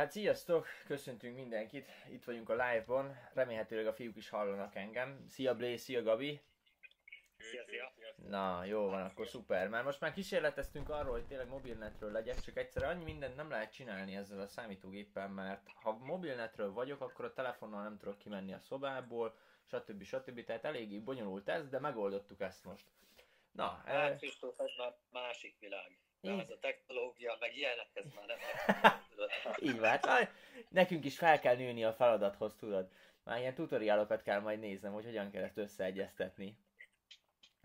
Hát sziasztok, köszöntünk mindenkit, itt vagyunk a live-ban, remélhetőleg a fiúk is hallanak engem. Szia Blaze, szia Gabi! Szia, szia. Na, jó van, akkor szuper. Már most már kísérleteztünk arról, hogy tényleg mobilnetről legyek, csak egyszer annyi mindent nem lehet csinálni ezzel a számítógéppel, mert ha mobilnetről vagyok, akkor a telefonnal nem tudok kimenni a szobából, stb. stb. Tehát eléggé bonyolult ez, de megoldottuk ezt most. Na, eh, Hát Kristóf, ez már másik világ. De az a technológia, meg ilyenek, ez már nem így van. Hát, nekünk is fel kell nőni a feladathoz, tudod. Már ilyen tutoriálokat kell majd néznem, hogy hogyan kell ezt összeegyeztetni.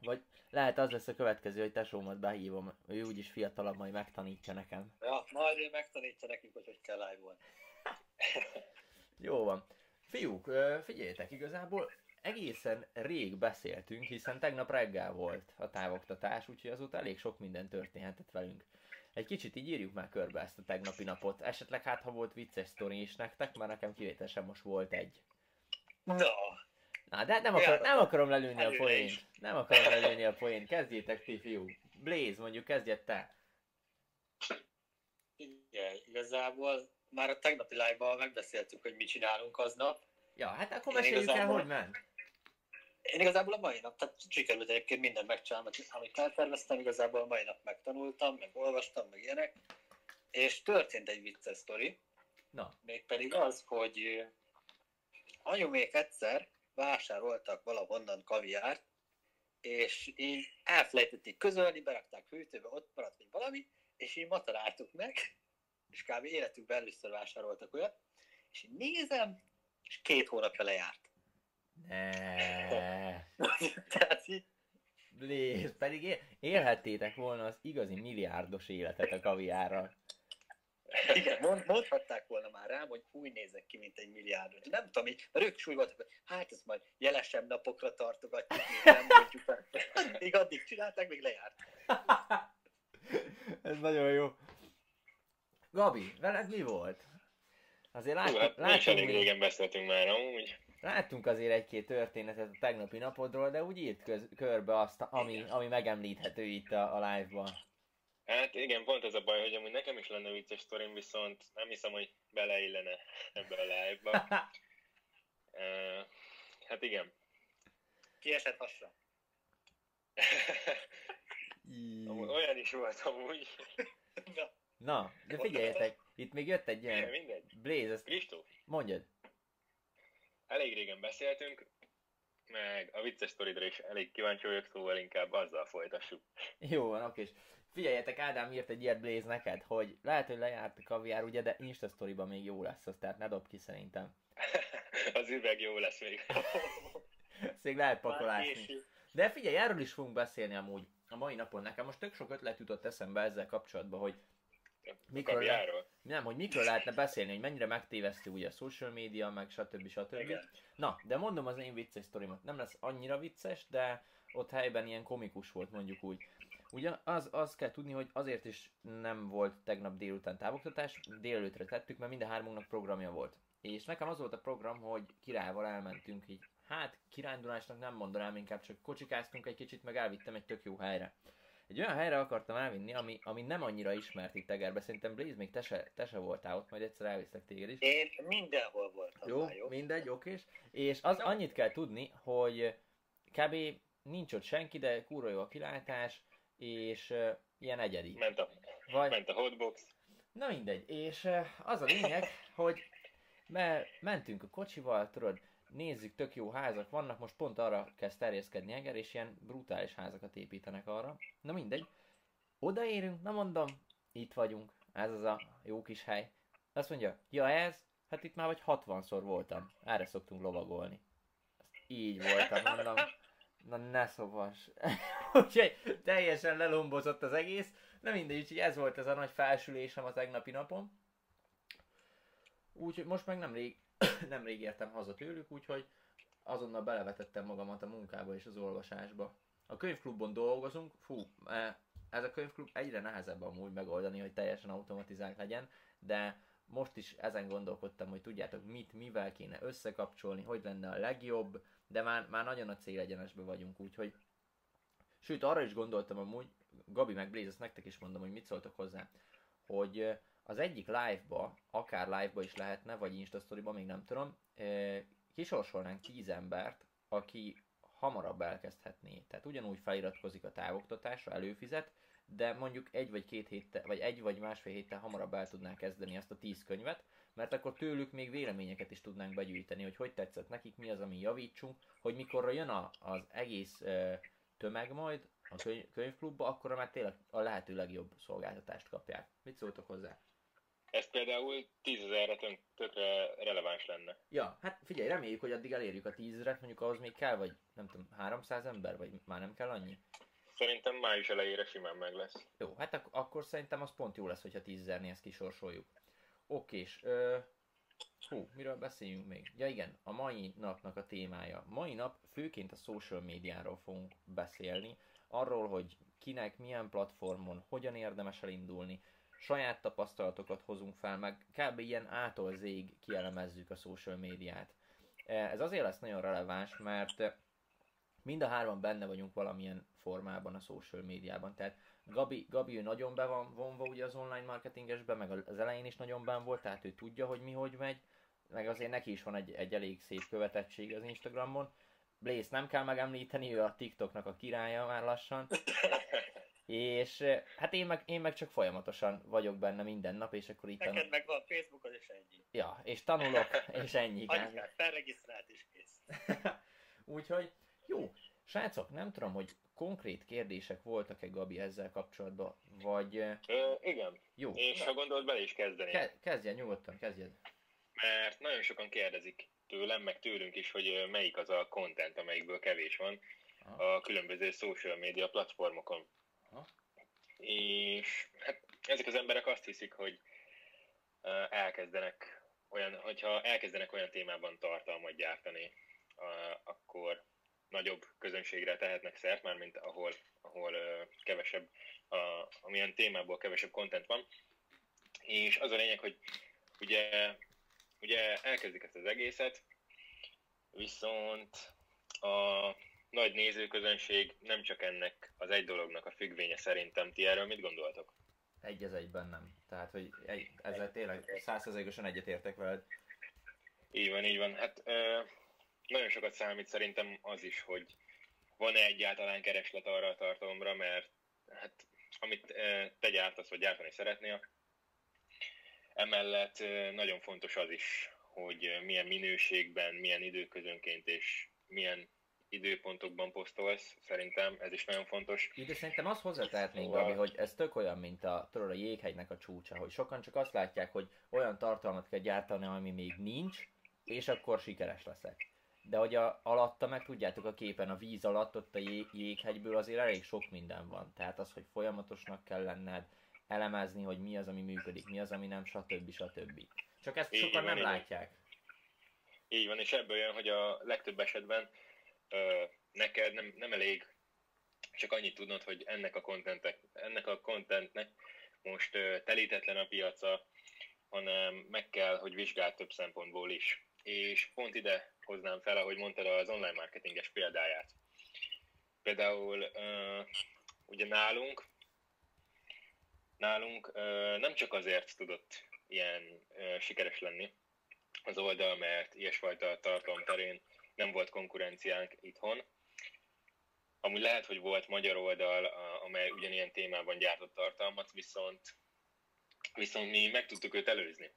Vagy lehet az lesz a következő, hogy tesómat behívom, ő úgyis fiatalabb, majd megtanítja nekem. Ja, majd ő megtanítja nekünk, hogy hogy kell live-olni. Jó van. Fiúk, figyeljetek, igazából egészen rég beszéltünk, hiszen tegnap reggel volt a távoktatás, úgyhogy azóta elég sok minden történhetett velünk. Egy kicsit így írjuk már körbe ezt a tegnapi napot. Esetleg hát, ha volt vicces sztori is nektek, mert nekem kivételesen most volt egy. Na, Na, de nem, akar, nem akarom lelőni a poént. Nem akarom lelőni a poént. Kezdjétek ti, fiú. Blaze, mondjuk kezdjed te. igen, igazából már a tegnapi live-ban megbeszéltük, hogy mit csinálunk aznap. Ja, hát akkor Én meséljük el, igazából- hogy ment. Én igazából a mai nap, tehát sikerült egyébként mindent megcsinálni, amit elterveztem, igazából a mai nap megtanultam, meg olvastam, meg ilyenek. És történt egy vicces sztori, Na, mégpedig az, hogy anyumék egyszer vásároltak valahonnan kaviárt, és így elfelejtették közölni, berakták hűtőbe, ott maradt még valami, és így ma találtuk meg, és kb. életükben először vásároltak olyat, és így nézem, és két hónapja lejárt. Ne. Blaze, pedig él, élhettétek volna az igazi milliárdos életet a kaviárral. igen, mond, mondhatták volna már rám, hogy úgy nézek ki, mint egy milliárdos. Nem tudom, így, mert ők voltak, hogy hát ezt majd jelesebb napokra tartogatjuk, még nem mondjuk el. Még addig csinálták, még lejárt. Ez nagyon jó. Gabi, veled mi volt? Azért Hú, láttuk, hát láttunk, elég régen beszéltünk már amúgy. Láttunk azért egy-két történetet a tegnapi napodról, de úgy írt köz, körbe azt, ami, ami megemlíthető itt a, a live-ban. Hát igen, pont ez a baj, hogy amúgy nekem is lenne vicces sztorim, viszont nem hiszem, hogy beleillene ebbe a live-ba. Uh, hát igen. Kiesett hasra. Amúgy olyan is volt amúgy. Na, Na, de figyeljetek, itt még jött egy ilyen... mindegy. Blaze, ezt Kristóf, mondjad. Elég régen beszéltünk, meg a vicces sztoridra is elég kíváncsi vagyok, szóval inkább azzal folytassuk. Jó van, oké. Figyeljetek, Ádám írt egy ilyet Blaze neked, hogy lehet, hogy lejárt a kaviár, ugye, de Insta sztoriban még jó lesz az, tehát ne dob ki szerintem. az üveg jó lesz még. Ezt még lehet pakolásni. De figyelj, erről is fogunk beszélni amúgy a mai napon. Nekem most tök sok ötlet jutott eszembe ezzel kapcsolatban, hogy mikről, le, nem, hogy mikről lehetne beszélni, hogy mennyire megtévesztő ugye a social media, meg stb. stb. Igen. Na, de mondom az én vicces sztorimat. Nem lesz annyira vicces, de ott helyben ilyen komikus volt mondjuk úgy. Ugye az, az kell tudni, hogy azért is nem volt tegnap délután távoktatás, délelőtre tettük, mert minden hármunknak programja volt. És nekem az volt a program, hogy királyval elmentünk így. Hát kirándulásnak nem mondanám, inkább csak kocsikáztunk egy kicsit, meg elvittem egy tök jó helyre. Egy olyan helyre akartam elvinni, ami, ami nem annyira ismert itt Egerbe. Szerintem Blaze még te se, te se voltál ott, majd egyszer elviszlek téged is. Én mindenhol voltam Jó, már, jó? mindegy, okés. És az annyit kell tudni, hogy kb. nincs ott senki, de kurva jó a kilátás, és uh, ilyen egyedi. Ment a, Vagy, ment a hotbox. na mindegy, és uh, az a lényeg, hogy me- mentünk a kocsival, tudod, nézzük, tök jó házak vannak, most pont arra kezd terjeszkedni Eger, és ilyen brutális házakat építenek arra. Na mindegy, odaérünk, na mondom, itt vagyunk, ez az a jó kis hely. Azt mondja, ja ez? Hát itt már vagy 60-szor voltam, erre szoktunk lovagolni. Azt így voltam, mondom, na ne szovas. Úgyhogy teljesen lelombozott az egész. Na mindegy, úgyhogy ez volt ez a nagy felsülésem a tegnapi napon. Úgyhogy most meg nemrég, nemrég értem haza tőlük, úgyhogy azonnal belevetettem magamat a munkába és az olvasásba. A könyvklubban dolgozunk, fú, e, ez a könyvklub egyre nehezebb amúgy megoldani, hogy teljesen automatizált legyen, de most is ezen gondolkodtam, hogy tudjátok mit, mivel kéne összekapcsolni, hogy lenne a legjobb, de már, már nagyon a célegyenesbe vagyunk, úgyhogy Sőt, arra is gondoltam amúgy, Gabi meg Blaze, ezt nektek is mondom, hogy mit szóltok hozzá, hogy az egyik live-ba, akár live-ba is lehetne, vagy Insta story még nem tudom, kisorsolnánk 10 embert, aki hamarabb elkezdhetné. Tehát ugyanúgy feliratkozik a távoktatásra, előfizet, de mondjuk egy vagy két héttel, vagy egy vagy másfél héttel hamarabb el tudnánk kezdeni azt a tíz könyvet, mert akkor tőlük még véleményeket is tudnánk begyűjteni, hogy hogy tetszett nekik, mi az, ami javítsunk, hogy mikorra jön a, az egész ö, tömeg majd a könyv, könyvklubba, akkor már tényleg a lehető legjobb szolgáltatást kapják. Mit szóltok hozzá? Ez például 10 ezerre tökre releváns lenne. Ja, hát figyelj, reméljük, hogy addig elérjük a 10 mondjuk ahhoz még kell, vagy nem tudom, 300 ember, vagy már nem kell annyi? Szerintem május elejére simán meg lesz. Jó, hát ak- akkor szerintem az pont jó lesz, hogyha 10 ezernél ezt kisorsoljuk. Okés, ö, hú, miről beszéljünk még? Ja igen, a mai napnak a témája. Mai nap főként a social médiáról fogunk beszélni, arról, hogy kinek, milyen platformon, hogyan érdemes elindulni, saját tapasztalatokat hozunk fel, meg kb. ilyen ától zég kielemezzük a social médiát. Ez azért lesz nagyon releváns, mert mind a hárman benne vagyunk valamilyen formában a social médiában. Tehát Gabi, Gabi ő nagyon be van vonva ugye az online marketingesbe, meg az elején is nagyon ben volt, tehát ő tudja, hogy mi hogy megy, meg azért neki is van egy, egy elég szép követettség az Instagramon. Blaze nem kell megemlíteni, ő a TikToknak a királya már lassan. És hát én meg, én meg csak folyamatosan vagyok benne minden nap, és akkor itt... Neked tanul... meg van Facebookon, és ennyi. Ja, és tanulok, és ennyi. Annyi, felregisztrált is kész. Úgyhogy, jó, srácok, nem tudom, hogy konkrét kérdések voltak-e Gabi ezzel kapcsolatban, vagy... Ö, igen. Jó. És ha gondolod, bele is kezdeni. Ke- kezdjen, nyugodtan, kezdjed. Mert nagyon sokan kérdezik tőlem, meg tőlünk is, hogy melyik az a content, amelyikből kevés van Aha. a különböző social media platformokon. És hát ezek az emberek azt hiszik, hogy elkezdenek olyan, hogyha elkezdenek olyan témában tartalmat gyártani, akkor nagyobb közönségre tehetnek szert, már mint ahol, ahol kevesebb, a, amilyen témából kevesebb content van. És az a lényeg, hogy ugye, ugye elkezdik ezt az egészet, viszont a nagy nézőközönség nem csak ennek az egy dolognak a függvénye szerintem. Ti erről mit gondoltok? Egy az egyben nem. Tehát, hogy egy, ezzel tényleg százszerzékosan egyetértek veled. Így van, így van. Hát ö, nagyon sokat számít szerintem az is, hogy van-e egyáltalán kereslet arra a tartalomra, mert hát amit ö, te gyártasz, vagy gyártani szeretnél, emellett ö, nagyon fontos az is, hogy milyen minőségben, milyen időközönként és milyen időpontokban posztolsz, szerintem ez is nagyon fontos. Ide szerintem azt hozzátehetnénk, szóval... Gabi, hogy ez tök olyan, mint a, tudod, a jéghegynek a csúcsa, hogy sokan csak azt látják, hogy olyan tartalmat kell gyártani, ami még nincs, és akkor sikeres leszek. De hogy a, alatta meg tudjátok a képen, a víz alatt, ott a jég, jéghegyből azért elég sok minden van. Tehát az, hogy folyamatosnak kell lenned, elemezni, hogy mi az, ami működik, mi az, ami nem, stb. stb. Csak ezt sokan nem látják. Így van, és ebből jön, hogy a legtöbb esetben neked nem, nem elég csak annyit tudnod, hogy ennek a, contentek, ennek a contentnek most telítetlen a piaca, hanem meg kell, hogy vizsgál több szempontból is. És pont ide hoznám fel, ahogy mondtad az online marketinges példáját. Például uh, ugye nálunk, nálunk uh, nem csak azért tudott ilyen uh, sikeres lenni az oldal, mert ilyesfajta tartalom terén nem volt konkurenciánk itthon. Amúgy lehet, hogy volt magyar oldal, amely ugyanilyen témában gyártott tartalmat, viszont, viszont mi meg tudtuk őt előzni.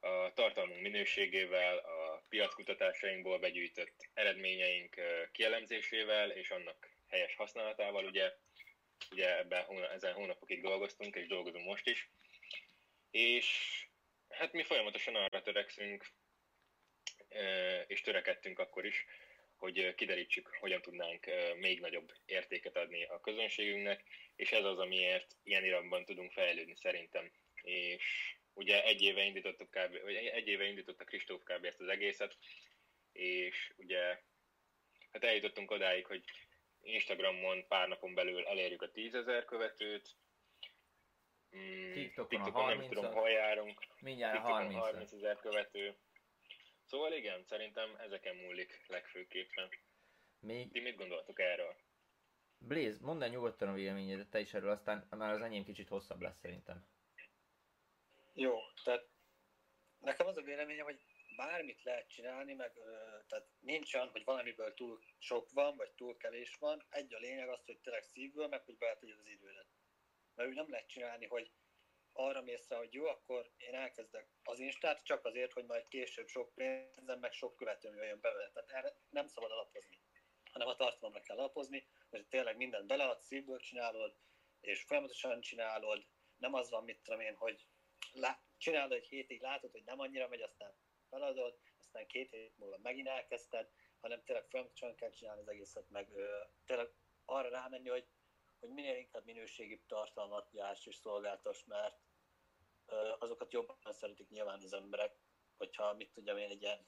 A tartalmunk minőségével, a piackutatásainkból begyűjtött eredményeink kielemzésével és annak helyes használatával, ugye, ugye ebben ezen hónapokig dolgoztunk, és dolgozunk most is. És hát mi folyamatosan arra törekszünk, és törekedtünk akkor is, hogy kiderítsük, hogyan tudnánk még nagyobb értéket adni a közönségünknek, és ez az, amiért ilyen iramban tudunk fejlődni szerintem. És ugye egy éve indítottuk kb, vagy egy éve indította Kristóf kb. ezt az egészet, és ugye hát eljutottunk odáig, hogy Instagramon pár napon belül elérjük a 10 ezer követőt, mm, TikTokon, TikTokon nem tudom, hol járunk. Mindjárt 30 ezer követő. Szóval igen, szerintem ezeken múlik legfőképpen. Még... Ti mit gondoltok erről? Blaze, mondd el nyugodtan a véleményedet te is erről, aztán már az enyém kicsit hosszabb lesz szerintem. Jó, tehát nekem az a véleményem, hogy bármit lehet csinálni, meg tehát nincs olyan, hogy valamiből túl sok van, vagy túl kevés van. Egy a lényeg az, hogy tényleg szívből, meg hogy beletegyed az idődet. Mert úgy nem lehet csinálni, hogy arra mész rá, hogy jó, akkor én elkezdek az Instát csak azért, hogy majd később sok pénzem, meg sok követőm jöjjön be. Tehát erre nem szabad alapozni, hanem a tartalomra kell alapozni, hogy tényleg mindent beleadsz, szívből csinálod, és folyamatosan csinálod, nem az van, mit tudom én, hogy lá- csinálod egy hétig, látod, hogy nem annyira megy, aztán feladod, aztán két hét múlva megint elkezdted, hanem tényleg folyamatosan kell csinálni az egészet, meg ö, tényleg arra rámenni, hogy, hogy minél inkább minőségi tartalmat gyárts és szolgáltass, mert azokat jobban szeretik nyilván az emberek, hogyha mit tudjam én, egy ilyen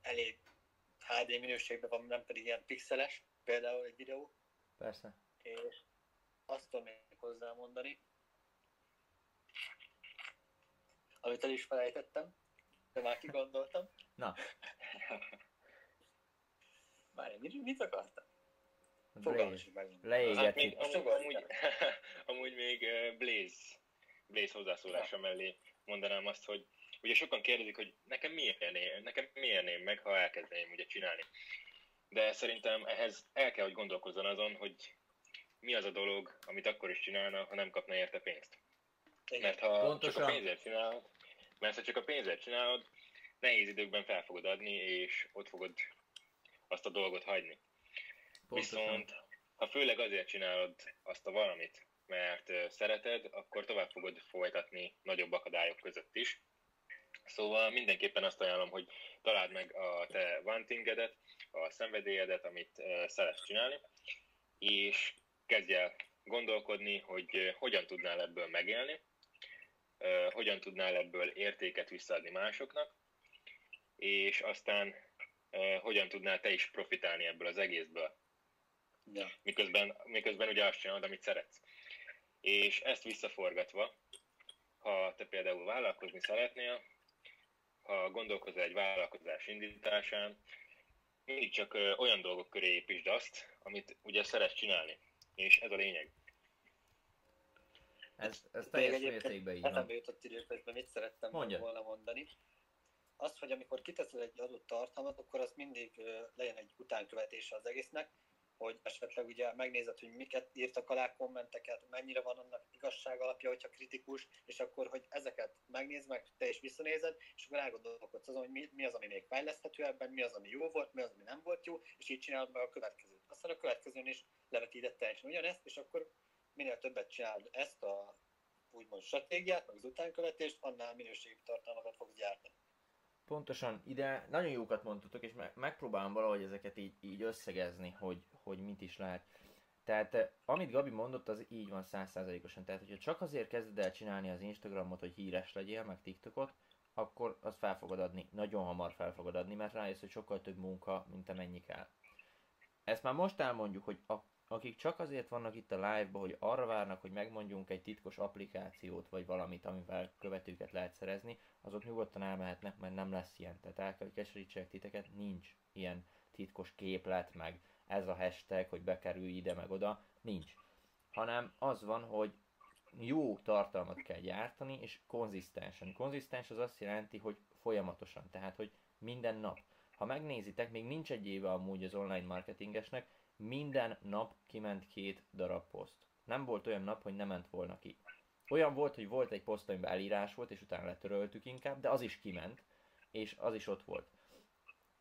elég HD minőségben van, nem pedig ilyen pixeles, például egy videó, Persze. és azt tudom még hozzámondani, amit el is felejtettem, de már kigondoltam. Na. Várj, mit, mit akartam? Fogalmas. Leégetjük. Hát még, amúgy, amúgy, amúgy még Blaze, Blaze hozzászólása mellé mondanám azt, hogy ugye sokan kérdezik, hogy nekem miért érném, nekem mi érném meg, ha elkezdeném ugye csinálni. De szerintem ehhez el kell, hogy gondolkozzon azon, hogy mi az a dolog, amit akkor is csinálna, ha nem kapna érte pénzt. Mert ha Pontosan. csak a pénzért csinálod, mert ha csak a pénzért csinálod, nehéz időkben fel fogod adni, és ott fogod azt a dolgot hagyni. Pontosan. Viszont, ha főleg azért csinálod azt a valamit, mert szereted, akkor tovább fogod folytatni nagyobb akadályok között is. Szóval mindenképpen azt ajánlom, hogy találd meg a te wantingedet, a szenvedélyedet, amit szeretsz csinálni, és kezdj el gondolkodni, hogy hogyan tudnál ebből megélni, hogyan tudnál ebből értéket visszaadni másoknak, és aztán hogyan tudnál te is profitálni ebből az egészből Ja. miközben, miközben ugye azt csinálod, amit szeretsz. És ezt visszaforgatva, ha te például vállalkozni szeretnél, ha gondolkozol egy vállalkozás indításán, mindig csak olyan dolgok köré építsd azt, amit ugye szeretsz csinálni. És ez a lényeg. Ez, ez teljes mértékben így van. Eszembe jutott időközben, mit szerettem Mondjad. volna mondani. Azt, hogy amikor kiteszel egy adott tartalmat, akkor az mindig legyen egy utánkövetése az egésznek, hogy esetleg ugye megnézed, hogy miket írtak alá kommenteket, mennyire van annak igazság alapja, hogyha kritikus, és akkor, hogy ezeket megnézd meg, te is visszanézed, és akkor elgondolkodsz azon, hogy mi, mi az, ami még fejleszthető ebben, mi az, ami jó volt, mi az, ami nem volt jó, és így csinálod meg a következőt. Aztán a következőn is levetíted teljesen ugyanezt, és akkor minél többet csinálod ezt a úgymond stratégiát, meg az utánkövetést, annál minőségi tartalmakat fogsz gyártani. Pontosan, ide nagyon jókat mondtatok, és me- megpróbálom valahogy ezeket így, így összegezni, hogy, hogy mit is lehet. Tehát eh, amit Gabi mondott, az így van százszázalékosan. Tehát, hogyha csak azért kezded el csinálni az Instagramot, hogy híres legyél, meg TikTokot, akkor azt fel fogod adni. Nagyon hamar fel fogod adni, mert rájössz, hogy sokkal több munka, mint amennyi kell. Ezt már most elmondjuk, hogy a, akik csak azért vannak itt a live-ba, hogy arra várnak, hogy megmondjunk egy titkos applikációt, vagy valamit, amivel követőket lehet szerezni, azok nyugodtan elmehetnek, mert nem lesz ilyen. Tehát el kell, hogy titeket, nincs ilyen titkos képlet, meg ez a hashtag, hogy bekerülj ide, meg oda, nincs. Hanem az van, hogy jó tartalmat kell gyártani, és konzisztensen. Konzisztens az azt jelenti, hogy folyamatosan, tehát, hogy minden nap. Ha megnézitek, még nincs egy éve amúgy az online marketingesnek, minden nap kiment két darab poszt. Nem volt olyan nap, hogy nem ment volna ki. Olyan volt, hogy volt egy poszt, amiben elírás volt, és utána letöröltük inkább, de az is kiment, és az is ott volt.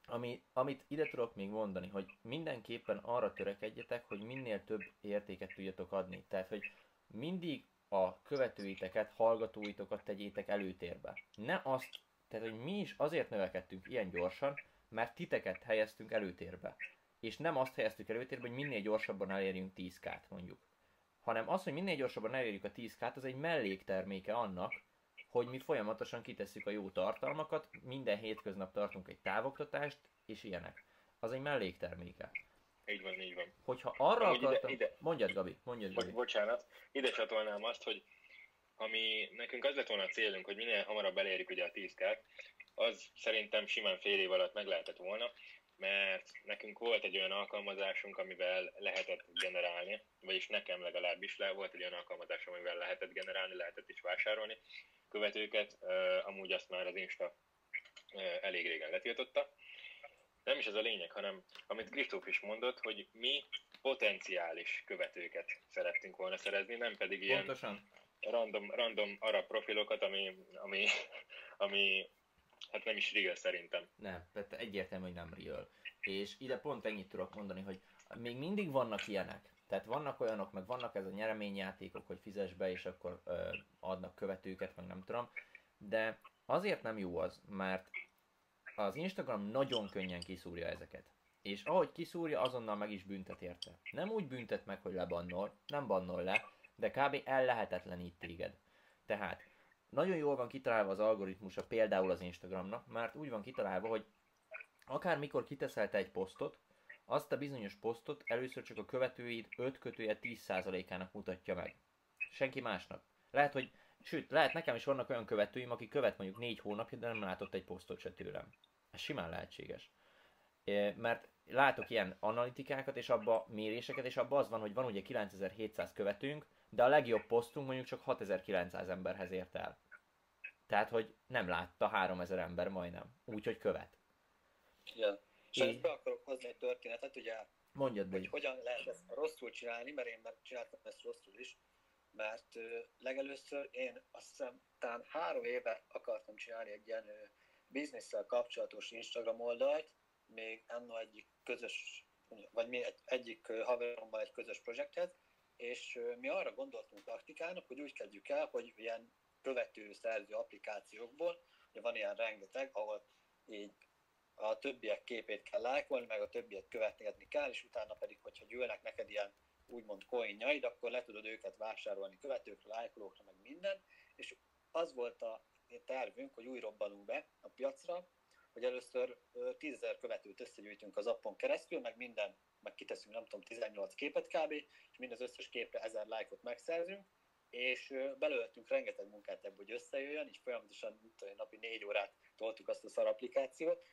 Ami, amit ide tudok még mondani, hogy mindenképpen arra törekedjetek, hogy minél több értéket tudjatok adni. Tehát, hogy mindig a követőiteket, hallgatóitokat tegyétek előtérbe. Ne azt, tehát, hogy mi is azért növekedtünk ilyen gyorsan, mert titeket helyeztünk előtérbe. És nem azt helyeztük előtérbe, hogy minél gyorsabban elérjünk 10k-t mondjuk. Hanem az, hogy minél gyorsabban elérjük a 10k-t, az egy mellékterméke annak, hogy mi folyamatosan kitesszük a jó tartalmakat, minden hétköznap tartunk egy távoktatást, és ilyenek. Az egy mellékterméke. Így van, így van. Hogyha arra Amúgy ide- akartam... ide- Mondjad, Gabi, mondjad, Gabi. bocsánat, ide csatolnám azt, hogy ami nekünk az lett volna a célunk, hogy minél hamarabb elérjük ugye a 10 az szerintem simán fél év alatt meg lehetett volna, mert nekünk volt egy olyan alkalmazásunk, amivel lehetett generálni, vagyis nekem legalábbis le volt egy olyan alkalmazás, amivel lehetett generálni, lehetett is vásárolni követőket, amúgy azt már az Insta elég régen letiltotta. Nem is ez a lényeg, hanem amit Kristóf is mondott, hogy mi potenciális követőket szerettünk volna szerezni, nem pedig ilyen Pontosan. random, random arab profilokat, ami, ami, ami hát nem is real szerintem. Nem, tehát egyértelmű, hogy nem real. És ide pont ennyit tudok mondani, hogy még mindig vannak ilyenek. Tehát vannak olyanok, meg vannak ez a nyereményjátékok, hogy fizes be, és akkor ö, adnak követőket, meg nem tudom. De azért nem jó az, mert az Instagram nagyon könnyen kiszúrja ezeket. És ahogy kiszúrja, azonnal meg is büntet érte. Nem úgy büntet meg, hogy lebannol, nem bannol le, de kb. ellehetetlenít téged. Tehát nagyon jól van kitalálva az algoritmusa például az Instagramnak, mert úgy van kitalálva, hogy akár mikor kiteszel te egy posztot, azt a bizonyos posztot először csak a követőid 5 kötője 10%-ának mutatja meg. Senki másnak. Lehet, hogy, sőt, lehet nekem is vannak olyan követőim, akik követ mondjuk 4 hónapja, de nem látott egy posztot se tőlem. Ez simán lehetséges. Mert látok ilyen analitikákat, és abba méréseket, és abban az van, hogy van ugye 9700 követőnk, de a legjobb posztunk mondjuk csak 6900 emberhez ért el. Tehát, hogy nem látta 3000 ember majdnem. Úgyhogy követ. Igen. És ezt be akarok hozni egy történetet, ugye, Mondjad be. hogy hogyan lehet ezt rosszul csinálni, mert én már csináltam ezt rosszul is, mert ö, legelőször én azt hiszem talán három éve akartam csinálni egy ilyen ö, bizniszsel kapcsolatos Instagram oldalt, még anno egyik közös, vagy mi egy, egyik haverommal egy közös projektet, és ö, mi arra gondoltunk taktikának, hogy úgy kezdjük el, hogy ilyen követő szerző applikációkból, ugye van ilyen rengeteg, ahol így a többiek képét kell lájkolni, meg a többiek követni kell, és utána pedig, hogyha gyűlnek neked ilyen úgymond coinjaid, akkor le tudod őket vásárolni követőkre, lájkolókra, meg minden, és az volt a tervünk, hogy új robbanunk be a piacra, hogy először ö, 10 000 követőt összegyűjtünk az appon keresztül, meg minden, meg kiteszünk nem tudom 18 képet kb, és mind az összes képre 1000 lájkot megszerzünk, és belőltünk rengeteg munkát ebből, hogy összejöjjön, így folyamatosan mit tudom, napi 4 órát toltuk azt a szar applikációt,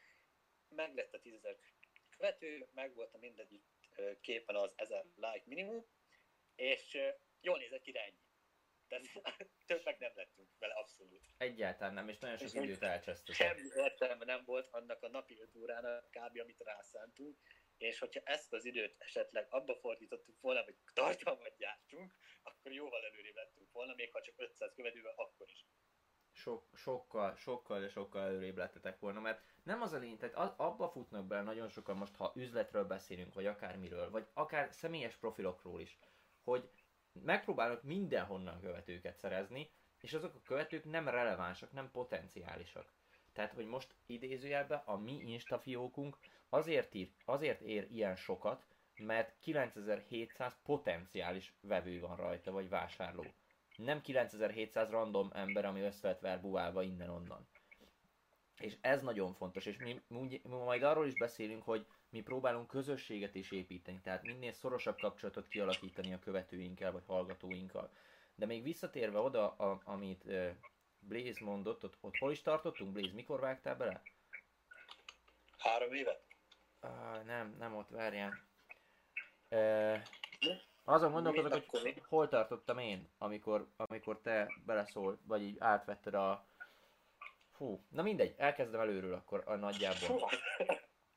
meg lett a 10 követő, meg volt a mindegyik képen az 1000 like minimum, és jól nézett ki, ennyi. Tehát többek nem lettünk vele abszolút. Egyáltalán nem, és nagyon sok És időt elcsesztetek. Semmi értelme nem volt annak a napi 5 órának kb. amit rászántunk, és hogyha ezt az időt esetleg abba fordítottuk volna, hogy tartalmat gyártsunk, akkor jóval előrébb lettünk volna, még ha csak 500 követővel, akkor is. Sok, sokkal, sokkal, de sokkal előrébb lettetek volna, mert nem az a lény, tehát az, abba futnak bele nagyon sokan most, ha üzletről beszélünk, vagy akármiről, vagy akár személyes profilokról is, hogy megpróbálnak mindenhonnan követőket szerezni, és azok a követők nem relevánsak, nem potenciálisak. Tehát, hogy most idézőjelben a mi Insta fiókunk azért, ír, azért ér ilyen sokat, mert 9700 potenciális vevő van rajta, vagy vásárló. Nem 9700 random ember, ami össze lett verbuválva innen-onnan. És ez nagyon fontos, és mi, mi, majd arról is beszélünk, hogy mi próbálunk közösséget is építeni, tehát minél szorosabb kapcsolatot kialakítani a követőinkkel, vagy hallgatóinkkal. De még visszatérve oda, a, amit Blaze mondott, ott, ott hol is tartottunk, Blaze, mikor vágtál bele? Három évet? Uh, nem, nem ott, várjál. Uh, azon gondolkodok, akkor hogy hol tartottam én, amikor, amikor te beleszól, vagy így átvetted a... Fú, na mindegy, elkezdem előről akkor a nagyjából.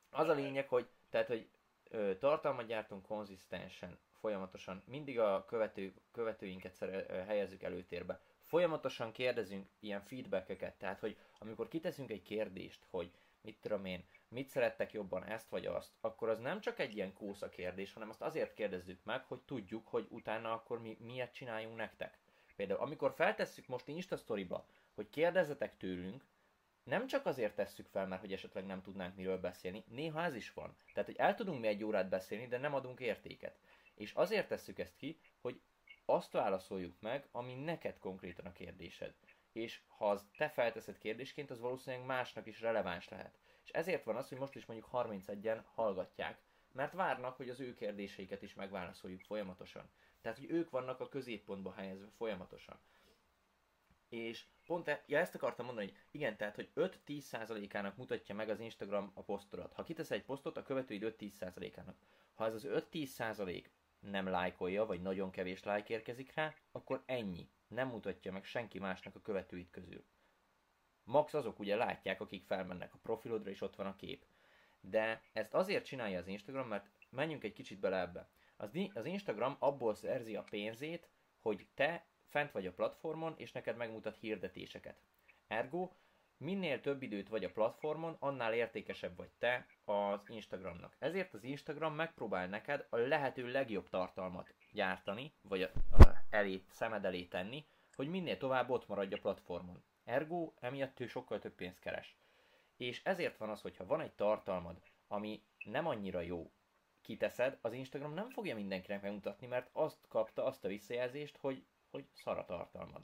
Az a lényeg, hogy, tehát, hogy ö, tartalmat gyártunk konzisztensen, folyamatosan, mindig a követő, követőinket szere, ö, helyezzük előtérbe. Folyamatosan kérdezünk ilyen feedbackeket, tehát, hogy amikor kiteszünk egy kérdést, hogy mit tudom én, mit szerettek jobban, ezt vagy azt, akkor az nem csak egy ilyen kósza kérdés, hanem azt azért kérdezzük meg, hogy tudjuk, hogy utána akkor mi miért csináljunk nektek. Például amikor feltesszük most Insta Storyba, hogy kérdezzetek tőlünk, nem csak azért tesszük fel, mert hogy esetleg nem tudnánk miről beszélni, néha ez is van. Tehát, hogy el tudunk mi egy órát beszélni, de nem adunk értéket. És azért tesszük ezt ki, hogy azt válaszoljuk meg, ami neked konkrétan a kérdésed. És ha az te felteszed kérdésként, az valószínűleg másnak is releváns lehet. És ezért van az, hogy most is mondjuk 31-en hallgatják, mert várnak, hogy az ő kérdéseiket is megválaszoljuk folyamatosan. Tehát, hogy ők vannak a középpontba helyezve folyamatosan. És pont e, ja, ezt akartam mondani, hogy igen, tehát, hogy 5-10%-ának mutatja meg az Instagram a posztodat. Ha kitesz egy posztot, a követőid 5-10%-ának. Ha ez az 5-10% nem lájkolja, vagy nagyon kevés lájk érkezik rá, akkor ennyi. nem mutatja meg senki másnak a követőit közül. Max azok ugye látják, akik felmennek a profilodra, és ott van a kép. De ezt azért csinálja az Instagram, mert menjünk egy kicsit bele ebbe. Az, az Instagram abból szerzi a pénzét, hogy te fent vagy a platformon, és neked megmutat hirdetéseket. Ergo, minél több időt vagy a platformon, annál értékesebb vagy te az Instagramnak. Ezért az Instagram megpróbál neked a lehető legjobb tartalmat gyártani, vagy a, a elé, szemed elé tenni, hogy minél tovább ott maradj a platformon. Ergo, emiatt ő sokkal több pénzt keres. És ezért van az, hogyha van egy tartalmad, ami nem annyira jó, kiteszed, az Instagram nem fogja mindenkinek megmutatni, mert azt kapta azt a visszajelzést, hogy, hogy szar a tartalmad.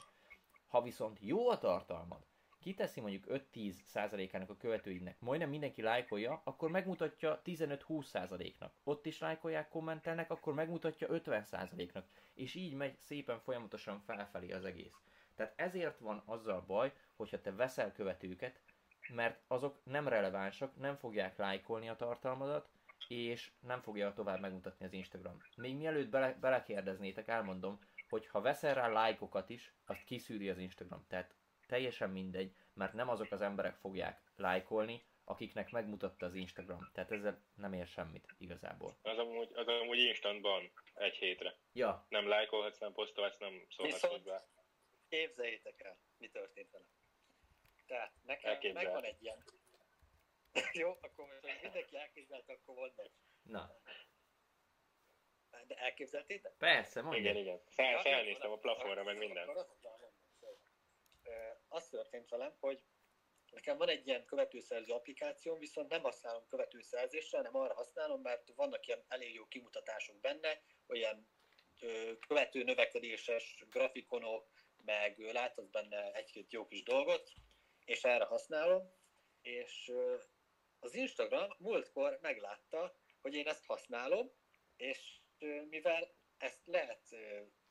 Ha viszont jó a tartalmad, kiteszi mondjuk 5-10 százalékának a követőinek, majdnem mindenki lájkolja, akkor megmutatja 15-20 százaléknak. Ott is lájkolják, kommentelnek, akkor megmutatja 50 százaléknak. És így megy szépen folyamatosan felfelé az egész. Tehát ezért van azzal baj, hogyha te veszel követőket, mert azok nem relevánsak, nem fogják lájkolni a tartalmadat, és nem fogja tovább megmutatni az Instagram. Még mielőtt bele, belekérdeznétek, elmondom, hogy ha veszel rá lájkokat is, azt kiszűri az Instagram. Tehát teljesen mindegy, mert nem azok az emberek fogják lájkolni, akiknek megmutatta az Instagram. Tehát ezzel nem ér semmit igazából. Az amúgy, az amúgy instantban egy hétre. Ja. Nem lájkolhatsz, nem posztolhatsz, nem szólhatsz hozzá. Képzeljétek el, mi történt vele. Tehát nekem Elképzel. megvan egy ilyen... Jó, akkor most, hogy mindenki elképzelte, akkor mondd meg. Na. De elképzeltétek? Persze, mondja. Igen, igen. Fel, ja, felnéztem a plafonra, meg minden. Az történt velem, hogy nekem van egy ilyen követőszerző applikációm, viszont nem használom követőszerzésre, hanem arra használom, mert vannak ilyen elég jó kimutatások benne, olyan követő növekedéses grafikonok, meg láthatsz benne egy-két jó kis dolgot, és erre használom, és az Instagram múltkor meglátta, hogy én ezt használom, és mivel ezt lehet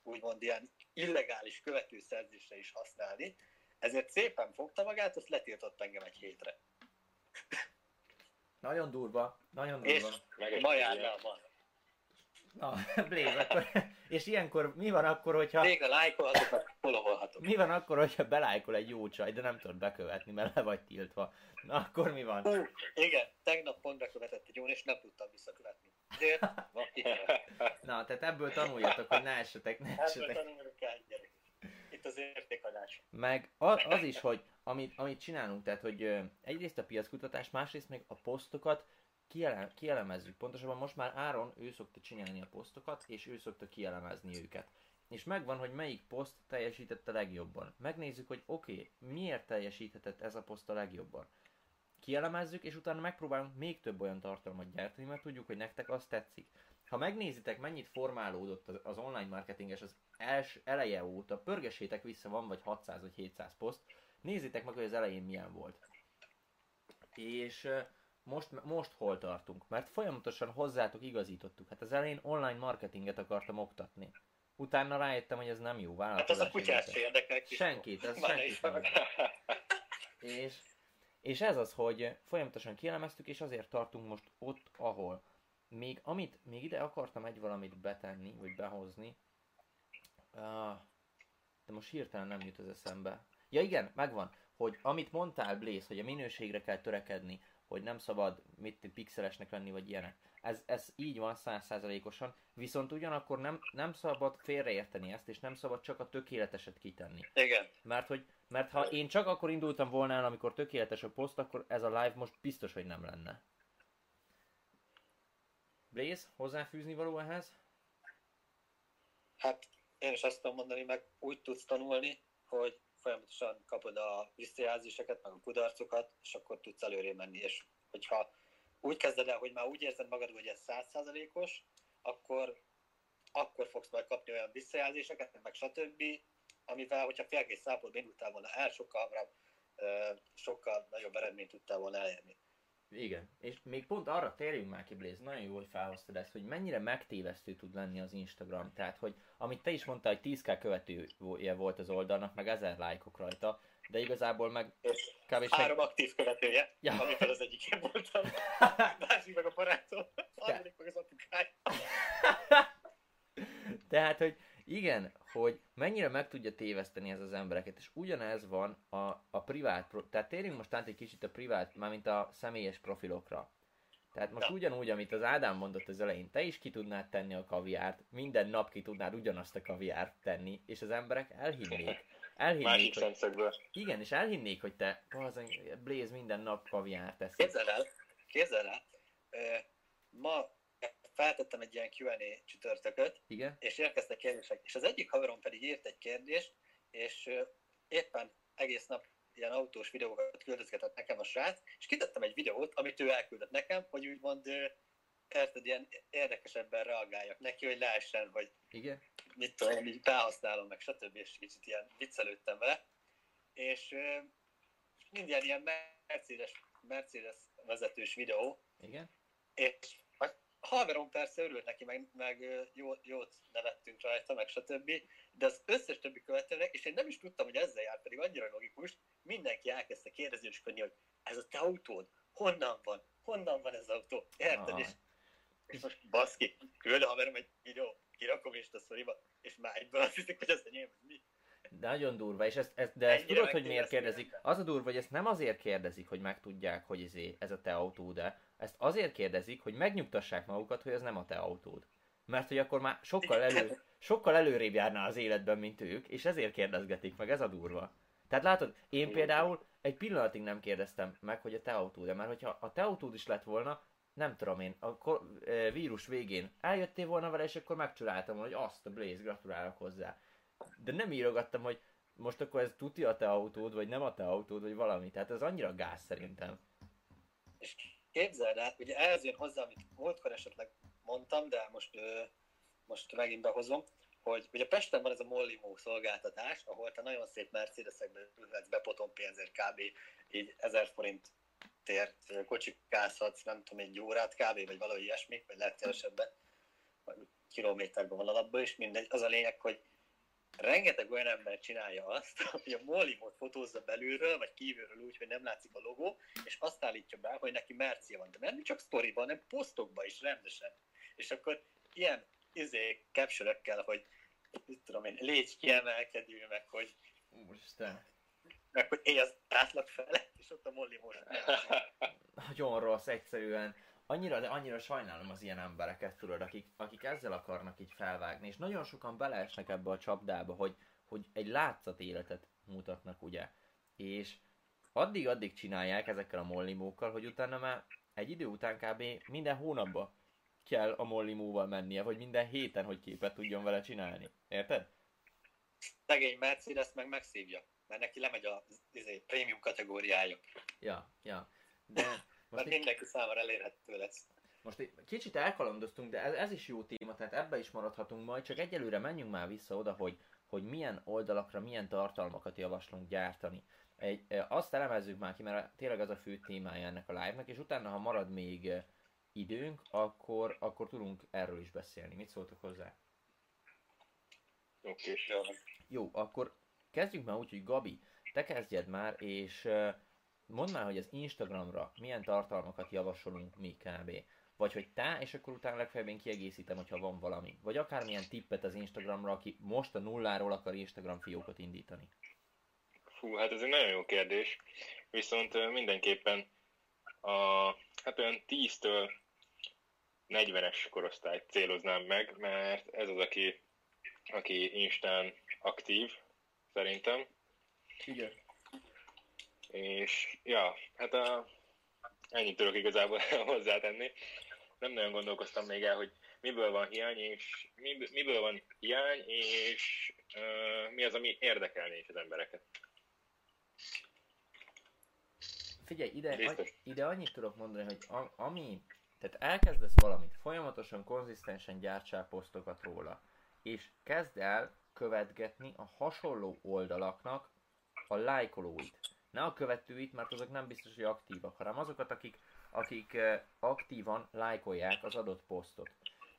úgymond ilyen illegális követőszerzésre is használni, ezért szépen fogta magát, azt letiltott engem egy hétre. Nagyon durva, nagyon durva. És ma jár le a van. Na, Blaze, akkor, és ilyenkor mi van akkor, hogyha... Még a lájkolhatok, meg follow Mi van akkor, hogyha belájkol egy jó csaj, de nem tudod bekövetni, mert le vagy tiltva? Na, akkor mi van? Hú, igen, tegnap pont bekövetett egy jó, és nem tudtam visszakövetni. Ezért Na, tehát ebből tanuljatok, hogy ne essetek, ne essetek. Ebből tanuljuk el, gyerek. Itt az értékadás. Meg az, az is, hogy amit, amit csinálunk, tehát hogy egyrészt a piackutatás, másrészt meg a posztokat kiele, kielemezzük. Pontosabban most már Áron, ő szokta csinálni a posztokat, és ő szokta kielemezni őket. És megvan, hogy melyik poszt teljesítette legjobban. Megnézzük, hogy oké, okay, miért teljesíthetett ez a poszt a legjobban. Kielemezzük, és utána megpróbálunk még több olyan tartalmat gyártani, mert tudjuk, hogy nektek azt tetszik. Ha megnézitek, mennyit formálódott az online marketinges az els, eleje óta, pörgessétek vissza, van vagy 600 vagy 700 poszt, nézzétek meg, hogy az elején milyen volt. És most, most hol tartunk? Mert folyamatosan hozzátok igazítottuk. Hát az elején online marketinget akartam oktatni. Utána rájöttem, hogy ez nem jó vállalkozás. Hát az a kutyát se érdekel. Senkit, ez senkit nem. és, és ez az, hogy folyamatosan kielemeztük, és azért tartunk most ott, ahol. Még amit, még ide akartam egy valamit betenni, vagy behozni, de most hirtelen nem jut az eszembe. Ja igen, megvan, hogy amit mondtál Blaze, hogy a minőségre kell törekedni, hogy nem szabad mit pixelesnek lenni, vagy ilyenek. Ez, ez így van százszázalékosan, viszont ugyanakkor nem, nem szabad félreérteni ezt, és nem szabad csak a tökéleteset kitenni. Igen. Mert, hogy, mert ha én csak akkor indultam volna el, amikor tökéletes a poszt, akkor ez a live most biztos, hogy nem lenne. Blaze, hozzáfűzni való ehhez? Hát én is azt tudom mondani, meg úgy tudsz tanulni, hogy folyamatosan kapod a visszajelzéseket, meg a kudarcokat, és akkor tudsz előre menni. És hogyha úgy kezded el, hogy már úgy érzed magad, hogy ez százszázalékos, akkor, akkor fogsz majd kapni olyan visszajelzéseket, meg stb., amivel, hogyha félkész szápolba indultál volna el, sokkal hamarabb, sokkal nagyobb eredményt tudtál volna elérni. Igen, és még pont arra térjünk már ki, Blaze, nagyon jó, hogy felhoztad ezt, hogy mennyire megtévesztő tud lenni az Instagram. Tehát, hogy amit te is mondtál, hogy 10k követője volt az oldalnak, meg 1000 lájkok rajta, de igazából meg... És kb. három meg... aktív követője, ja. amikor az egyik én voltam. Másik meg a barátom, harmadik meg az apukája. Tehát, hogy Igen, hogy mennyire meg tudja téveszteni ez az embereket, és ugyanez van a, a privát, tehát térjünk most át egy kicsit a privát, mármint a személyes profilokra. Tehát most Ja. ugyanúgy, amit az Ádám mondott az elején, te is ki tudnád tenni a kaviárt, minden nap ki tudnád ugyanazt a kaviárt tenni, és az emberek elhinnék. Elhinnék, Másik hogy, szemszögből. igen, és elhinnék, hogy te, bazen, Blaze minden nap kaviárt teszik. Képzeld el, képzeld el, ma feltettem egy ilyen Q&A csütörtököt, Igen? és érkeztek kérdések, és az egyik haverom pedig írt egy kérdést, és éppen egész nap ilyen autós videókat küldözgetett nekem a srác, és kitettem egy videót, amit ő elküldött nekem, hogy úgymond érted, ilyen érdekesebben reagáljak neki, hogy lehessen, hogy Igen? mit tudom így felhasználom, meg stb. és kicsit ilyen viccelődtem vele. És minden ilyen Mercedes, Mercedes vezetős videó, Igen? és haverom persze örült neki, meg, meg jó, jót nevettünk rajta, meg stb. De az összes többi követőnek, és én nem is tudtam, hogy ezzel jár, pedig annyira logikus, mindenki elkezdte kérdezősködni, hogy ez a te autód, honnan van, honnan van ez az autó, érted? Ah. És, és most baszki, küld a haverom egy videó, kirakom is a szoriba, és már egyből azt hiszik, hogy ez enyém, mi. De nagyon durva, és ezt, ezt, de ezt Ennyire tudod, hogy miért kérdezik? Az a durva, hogy ezt nem azért kérdezik, hogy megtudják, hogy izé, ez a te autód, de ezt azért kérdezik, hogy megnyugtassák magukat, hogy ez nem a te autód. Mert hogy akkor már sokkal, elő, sokkal előrébb járnál az életben, mint ők, és ezért kérdezgetik meg, ez a durva. Tehát látod, én például egy pillanatig nem kérdeztem meg, hogy a te autód, de mert hogyha a te autód is lett volna, nem tudom én, a eh, vírus végén eljöttél volna vele, és akkor megcsodáltam volna, hogy azt a Blaze, gratulálok hozzá. De nem írogattam, hogy most akkor ez tuti a te autód, vagy nem a te autód, vagy valami. Tehát ez annyira gáz szerintem. És képzeld el, ugye ehhez jön hozzá, amit múltkor esetleg mondtam, de most, most megint behozom, hogy ugye Pesten van ez a Mollimó szolgáltatás, ahol te nagyon szép Mercedesekbe ülhetsz be potom pénzért kb. így 1000 forintért ö, kocsikázhatsz, nem tudom, egy órát kb. vagy valami ilyesmi, vagy lehet kevesebben, kilométerben van alapból is, mindegy. Az a lényeg, hogy rengeteg olyan ember csinálja azt, hogy a Mollimót fotózza belülről, vagy kívülről úgy, hogy nem látszik a logó, és azt állítja be, hogy neki Mercia van. De nem csak sztoriban, hanem posztokban is rendesen. És akkor ilyen izé, capture hogy mit tudom én, légy kiemelkedő, meg hogy, Úristen. meg hogy élj az átlag felett, és ott a Molly most Nagyon rossz, egyszerűen. Annyira, de annyira sajnálom az ilyen embereket, tudod, akik, akik ezzel akarnak így felvágni, és nagyon sokan beleesnek ebbe a csapdába, hogy, hogy egy látszat életet mutatnak, ugye. És addig-addig csinálják ezekkel a mollimókkal, hogy utána már egy idő után kb. minden hónapban kell a mollimóval mennie, vagy minden héten, hogy képet tudjon vele csinálni. Érted? szegény Mercedes meg megszívja, mert neki lemegy a izé, prémium kategóriája, Ja, ja. De most mert egy, mindenki számára elérhető lesz. most egy kicsit elkalandoztunk, de ez, ez is jó téma, tehát ebbe is maradhatunk majd, csak egyelőre menjünk már vissza oda, hogy, hogy milyen oldalakra, milyen tartalmakat javaslunk gyártani. Egy, e, azt elemezzük már ki, mert tényleg az a fő témája ennek a live-nak, és utána, ha marad még e, időnk, akkor, akkor tudunk erről is beszélni. Mit szóltok hozzá? Oké. Jó. Jó, akkor kezdjük már úgy, hogy Gabi, te kezdjed már, és ö, mondd már, hogy az Instagramra milyen tartalmakat javasolunk mi kb. Vagy hogy te, és akkor utána legfeljebb én kiegészítem, hogyha van valami. Vagy akármilyen tippet az Instagramra, aki most a nulláról akar Instagram fiókot indítani. Fú, hát ez egy nagyon jó kérdés. Viszont mindenképpen a, hát olyan 10-től 40-es korosztályt céloznám meg, mert ez az, aki, aki Instán aktív, szerintem. Igen. És ja, hát a, ennyit tudok igazából hozzátenni. Nem nagyon gondolkoztam még el, hogy miből van hiány, és miből, miből van hiány, és uh, mi az, ami érdekelné is az embereket. Figyelj, ide, Biztos. ide annyit tudok mondani, hogy a, ami, tehát elkezdesz valamit, folyamatosan, konzisztensen gyártsál posztokat róla, és kezd el követgetni a hasonló oldalaknak a lájkolóit. Ne a követőit, mert azok nem biztos, hogy aktívak, hanem azokat, akik, akik eh, aktívan lájkolják az adott posztot.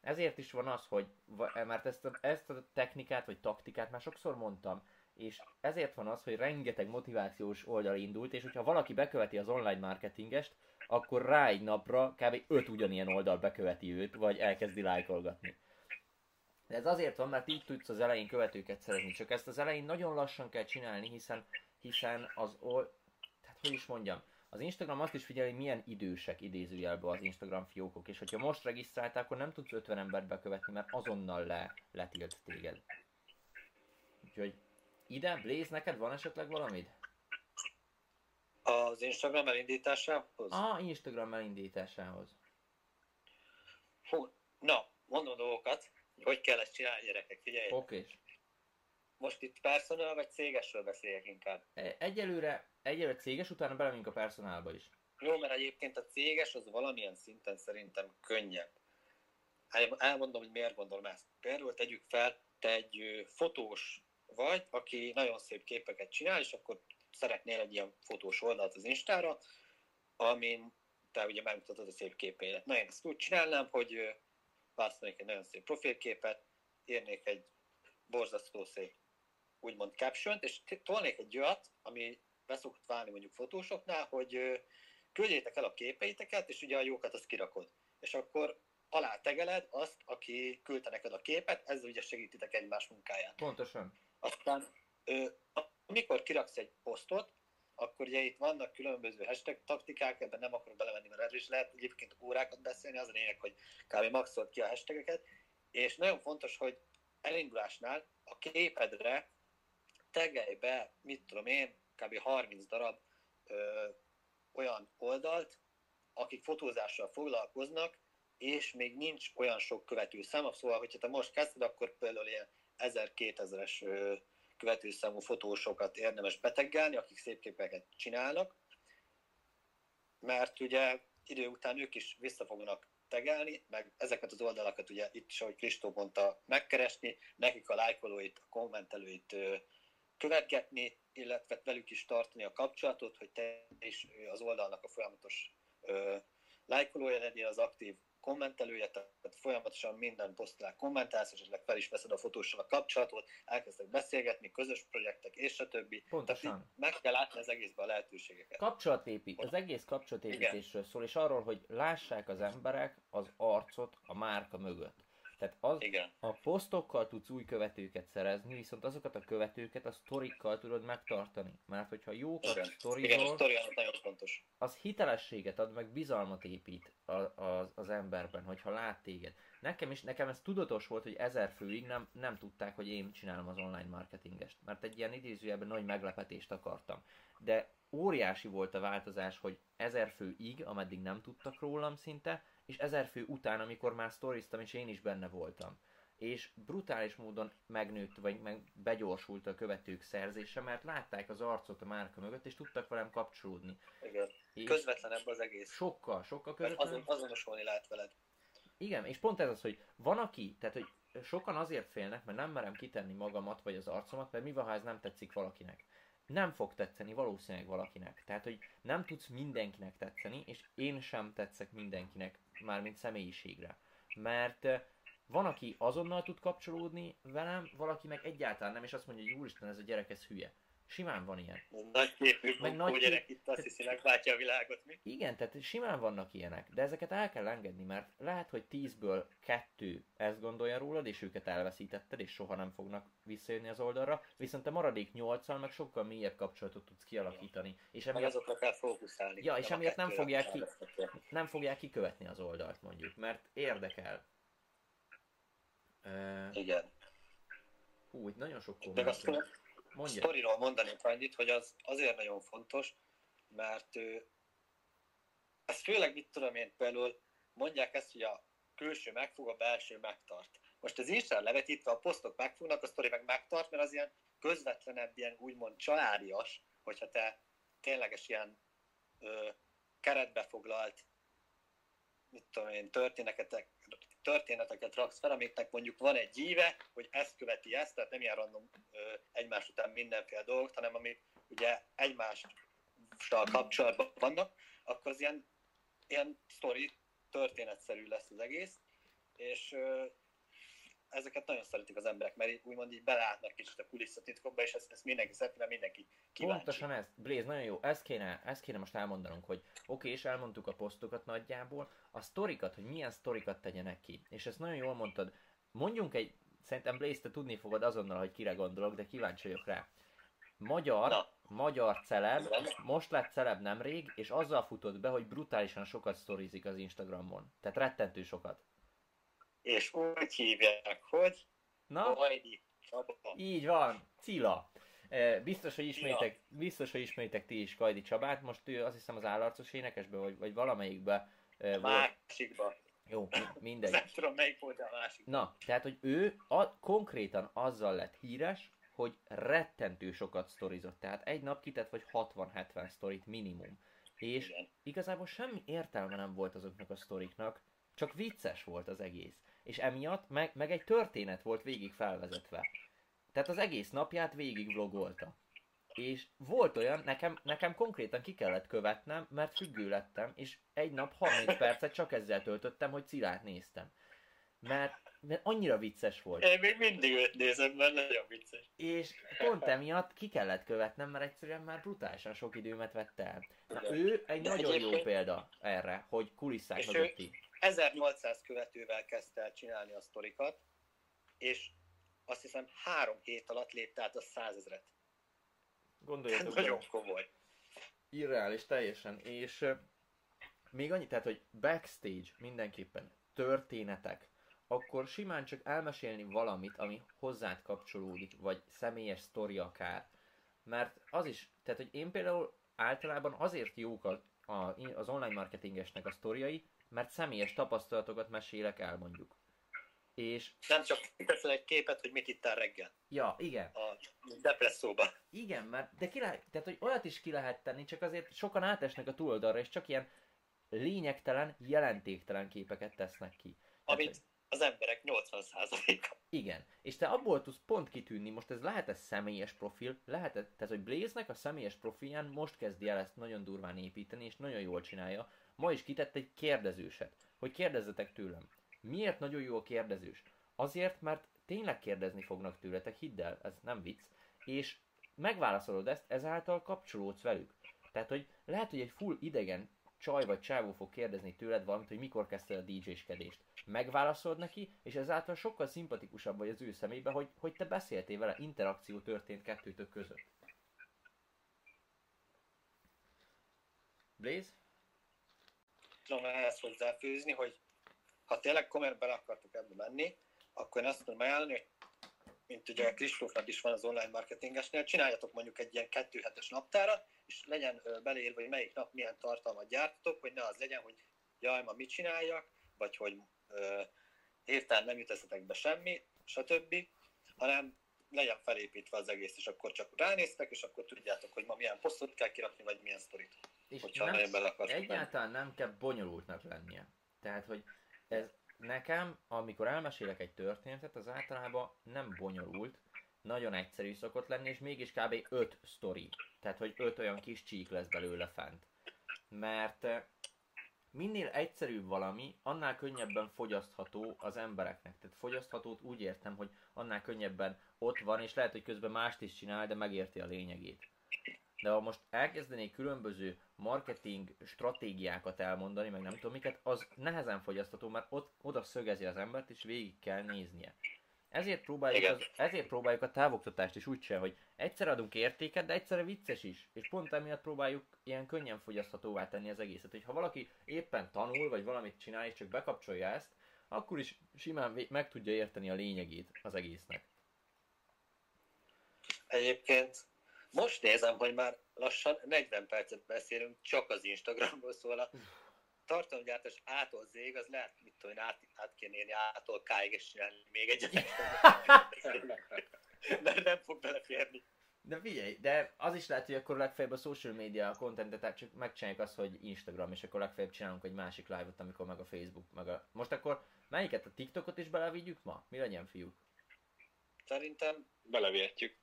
Ezért is van az, hogy, va- mert ezt a, ezt a technikát vagy taktikát már sokszor mondtam, és ezért van az, hogy rengeteg motivációs oldal indult, és hogyha valaki beköveti az online marketingest, akkor rá egy napra kb. 5 ugyanilyen oldal beköveti őt, vagy elkezdi lájkolgatni. De ez azért van, mert így tudsz az elején követőket szerezni. Csak ezt az elején nagyon lassan kell csinálni, hiszen, hiszen az ol... Tehát hogy is mondjam, az Instagram azt is figyeli, milyen idősek idézőjelben az Instagram fiókok, és hogyha most regisztráltál, akkor nem tudsz 50 embert bekövetni, mert azonnal le, letilt téged. Úgyhogy ide, Blaze, neked van esetleg valamid? Az Instagram elindításához? Ah, Instagram elindításához. Hú, na, mondom dolgokat, hogy kell ezt csinálni, gyerekek, figyelj. Oké. Most itt personal vagy cégesről beszéljek inkább. E, Egyelőre, egyelőre céges, utána belemegyünk a personálba is. Jó, mert egyébként a céges az valamilyen szinten szerintem könnyebb. El- Elmondom, hogy miért gondolom ezt. Például tegyük fel, te egy fotós vagy, aki nagyon szép képeket csinál, és akkor szeretnél egy ilyen fotós oldalt az Instára, amin te ugye megmutatod a szép képeidet. Na én ezt úgy csinálnám, hogy választanék egy nagyon szép profilképet, írnék egy borzasztó szép úgymond caption és tolnék egy olyat, ami beszokott válni mondjuk fotósoknál, hogy küldjétek el a képeiteket, és ugye a jókat azt kirakod. És akkor alá tegeled azt, aki küldte neked a képet, ezzel ugye segítitek egymás munkáját. Pontosan. Aztán amikor kiraksz egy posztot, akkor ugye itt vannak különböző hashtag taktikák, ebben nem akarok belemenni, mert erről is lehet egyébként órákat beszélni, az a lényeg, hogy kb. maxolt ki a hashtageket, és nagyon fontos, hogy elindulásnál a képedre tegelj be, mit tudom én, kb. 30 darab ö, olyan oldalt, akik fotózással foglalkoznak, és még nincs olyan sok követő szám, szóval, hogyha te most kezded, akkor például ilyen 1000-2000-es ö, követőszámú fotósokat érdemes beteggelni, akik szép képeket csinálnak, mert ugye idő után ők is vissza fognak tegelni, meg ezeket az oldalakat ugye itt is, ahogy Kristó mondta, megkeresni, nekik a lájkolóit, a kommentelőit követgetni, illetve velük is tartani a kapcsolatot, hogy te is az oldalnak a folyamatos ö, lájkolója legyél, az aktív kommentelője, tehát folyamatosan minden posztnál kommentálsz, és esetleg fel is veszed a fotóssal a kapcsolatot, elkezdtek beszélgetni, közös projektek, és a többi. Pontosan. Tehát meg kell látni az egészben a lehetőségeket. Kapcsolatépít, az egész kapcsolatépítésről szól, és arról, hogy lássák az emberek az arcot a márka mögött. Tehát az, Igen. a posztokkal tudsz új követőket szerezni, viszont azokat a követőket a sztorikkal tudod megtartani. Mert hogyha jókat Igen, Igen, a sztorizol, sztori az nagyon fontos. az hitelességet ad, meg bizalmat épít a, az, az emberben, hogyha lát téged. Nekem is, nekem ez tudatos volt, hogy ezer főig nem, nem tudták, hogy én csinálom az online marketingest, mert egy ilyen idézőjelben nagy meglepetést akartam. De óriási volt a változás, hogy ezer főig, ameddig nem tudtak rólam szinte, és ezer fő után, amikor már sztoriztam, és én is benne voltam. És brutális módon megnőtt, vagy meg begyorsult a követők szerzése, mert látták az arcot a márka mögött, és tudtak velem kapcsolódni. Igen. És Közvetlenebb az egész. sokkal, sokkal Mert közvetlenül. azon, azonosulni lehet veled. Igen, és pont ez az, hogy van aki, tehát hogy sokan azért félnek, mert nem merem kitenni magamat vagy az arcomat, mert mi van, ha ez nem tetszik valakinek. Nem fog tetszeni valószínűleg valakinek. Tehát, hogy nem tudsz mindenkinek tetszeni, és én sem tetszek mindenkinek, mármint személyiségre. Mert eh, van, aki azonnal tud kapcsolódni velem, valaki meg egyáltalán nem, és azt mondja, hogy úristen, ez a gyerek, ez hülye. Simán van ilyen. Nagy képű Meg nagy gyerek itt azt hiszi, meglátja a világot, mi? Igen, tehát simán vannak ilyenek, de ezeket el kell engedni, mert lehet, hogy tízből kettő ezt gondolja rólad, és őket elveszítetted, és soha nem fognak visszajönni az oldalra, viszont a maradék nyolccal meg sokkal mélyebb kapcsolatot tudsz kialakítani, és Meg emiatt azokra kell fókuszálni. Ja, és emiatt nem fogják ki- nem fogják kikövetni az oldalt mondjuk, mert érdekel. Igen. hú, itt nagyon sok komment jön. a Mondja. sztoriról mondanék annyit, hogy az azért nagyon fontos, mert ő, ez főleg, mit tudom én, például mondják ezt, hogy a külső megfog, a belső megtart. Most az Instán levetítve a posztok megfognak, a sztori meg megtart, mert az ilyen közvetlenebb, ilyen úgymond családias, hogyha te tényleges ilyen ö, keretbe foglalt, mit tudom én, történeteket, történeteket raksz fel, amiknek mondjuk van egy íve, hogy ezt követi ezt, tehát nem ilyen random egymás után mindenféle dolgok, hanem amik ugye egymással kapcsolatban vannak, akkor az ilyen, ilyen sztori, történetszerű lesz az egész, és ezeket nagyon szeretik az emberek, mert úgymond így belátnak kicsit a kulisszatitkokba, és ezt, ezt mindenki szereti, mert mindenki kíváncsi. Pontosan ez. Blaze, nagyon jó. Ezt kéne, ezt kéne most elmondanunk, hogy oké, és elmondtuk a posztokat nagyjából, a sztorikat, hogy milyen sztorikat tegyenek ki. És ezt nagyon jól mondtad. Mondjunk egy Szerintem Blaze, te tudni fogod azonnal, hogy kire gondolok, de kíváncsi vagyok rá. Magyar, Na. magyar celeb, most lett celeb nemrég, és azzal futott be, hogy brutálisan sokat sztorizik az Instagramon. Tehát rettentő sokat. És úgy hívják, hogy Na, Vajdi Csaba. így van, Cilla. Eh, Biztos, hogy ismeritek, biztos, hogy ismeritek ti is Kajdi Csabát, most ő azt hiszem az állarcos énekesbe, vagy, vagy valamelyikbe eh, volt. Másikba. Jó, mi- mindegy. Nem tudom melyik volt a másik. Na, tehát, hogy ő a, konkrétan azzal lett híres, hogy rettentő sokat sztorizott. Tehát egy nap kitett vagy 60-70 sztorit minimum. És Igen. igazából semmi értelme nem volt azoknak a sztoriknak, csak vicces volt az egész. És emiatt meg, meg egy történet volt végig felvezetve. Tehát az egész napját végig vlogolta. És volt olyan, nekem, nekem konkrétan ki kellett követnem, mert függő lettem, és egy nap 30 percet csak ezzel töltöttem, hogy Cilát néztem. Mert, mert annyira vicces volt. Én még mindig őt nézem, mert nagyon vicces. És pont emiatt ki kellett követnem, mert egyszerűen már brutálisan sok időmet vett el. Na, ő egy nagyon jó példa erre, hogy kulisszák mögötti. 1800 követővel kezdte el csinálni a sztorikat, és azt hiszem három hét alatt lépte át a százezret. Gondoljatok. Nagyon komoly. Irreális teljesen. És még annyi, tehát, hogy backstage mindenképpen történetek, akkor simán csak elmesélni valamit, ami hozzád kapcsolódik, vagy személyes sztori akár. Mert az is, tehát, hogy én például általában azért jók a, a, az online marketingesnek a sztoriai, mert személyes tapasztalatokat mesélek el mondjuk. És, Nem csak teszel egy képet, hogy mit ittál reggel ja, igen, a depresszóba. Igen, mert de ki lehet, tehát hogy olyat is ki lehet tenni, csak azért sokan átesnek a túloldalra, és csak ilyen lényegtelen, jelentéktelen képeket tesznek ki. Amit az emberek 80%-a. Igen, és te abból tudsz pont kitűnni, most ez lehet ez személyes profil, lehet tehát hogy Blaze-nek a személyes profilján most kezdi el ezt nagyon durván építeni, és nagyon jól csinálja. Ma is kitett egy kérdezőset, hogy kérdezzetek tőlem. Miért nagyon jó a kérdezős? Azért, mert tényleg kérdezni fognak tőletek, hidd el, ez nem vicc, és megválaszolod ezt, ezáltal kapcsolódsz velük. Tehát, hogy lehet, hogy egy full idegen csaj vagy csávó fog kérdezni tőled valamit, hogy mikor kezdted a DJ-skedést. Megválaszolod neki, és ezáltal sokkal szimpatikusabb vagy az ő szemébe, hogy, hogy te beszéltél vele, interakció történt kettőtök között. Blaze? Tudom ehhez hozzáfűzni, hogy ha tényleg komolyan bele akartok ebbe menni, akkor én azt tudom ajánlani, hogy mint ugye a Kristófnak is van az online marketingesnél, csináljatok mondjuk egy ilyen kettő hetes naptárat, és legyen beleírva, hogy melyik nap milyen tartalmat gyártatok, hogy ne az legyen, hogy jaj, ma mit csináljak, vagy hogy ö, hirtelen nem jut eszetek be semmi, stb., hanem legyen felépítve az egész, és akkor csak ránéztek, és akkor tudjátok, hogy ma milyen posztot kell kirakni, vagy milyen sztorit, És hogyha nem, bele akartok menni. egyáltalán nem kell bonyolultnak lennie. Tehát, hogy ez nekem, amikor elmesélek egy történetet, az általában nem bonyolult, nagyon egyszerű szokott lenni, és mégis kb. 5 sztori. Tehát, hogy 5 olyan kis csík lesz belőle fent. Mert eh, minél egyszerűbb valami, annál könnyebben fogyasztható az embereknek. Tehát fogyaszthatót úgy értem, hogy annál könnyebben ott van, és lehet, hogy közben mást is csinál, de megérti a lényegét. De ha most elkezdenék különböző marketing stratégiákat elmondani, meg nem tudom miket, az nehezen fogyasztható, mert ott, oda szögezi az embert, és végig kell néznie. Ezért próbáljuk, Igen. az, ezért próbáljuk a távoktatást is úgy csinálni, hogy egyszer adunk értéket, de egyszerre vicces is. És pont emiatt próbáljuk ilyen könnyen fogyaszthatóvá tenni az egészet. Hogy ha valaki éppen tanul, vagy valamit csinál, és csak bekapcsolja ezt, akkor is simán meg tudja érteni a lényegét az egésznek. Egyébként most nézem, hogy már lassan 40 percet beszélünk csak az Instagramról, szóval a tartalomgyártás ától zég, az lehet, mit tudom én, át, át kéne írni ától K-ig és csinálni még egyet. De nem fog beleférni. De figyelj, de az is lehet, hogy akkor legfeljebb a social media contentet tehát csak megcsináljuk azt, hogy Instagram, és akkor legfeljebb csinálunk egy másik live-ot, amikor meg a Facebook, meg a... Most akkor melyiket a TikTokot is belevigyük ma? Mi legyen, fiúk? Szerintem, Belevihetjük.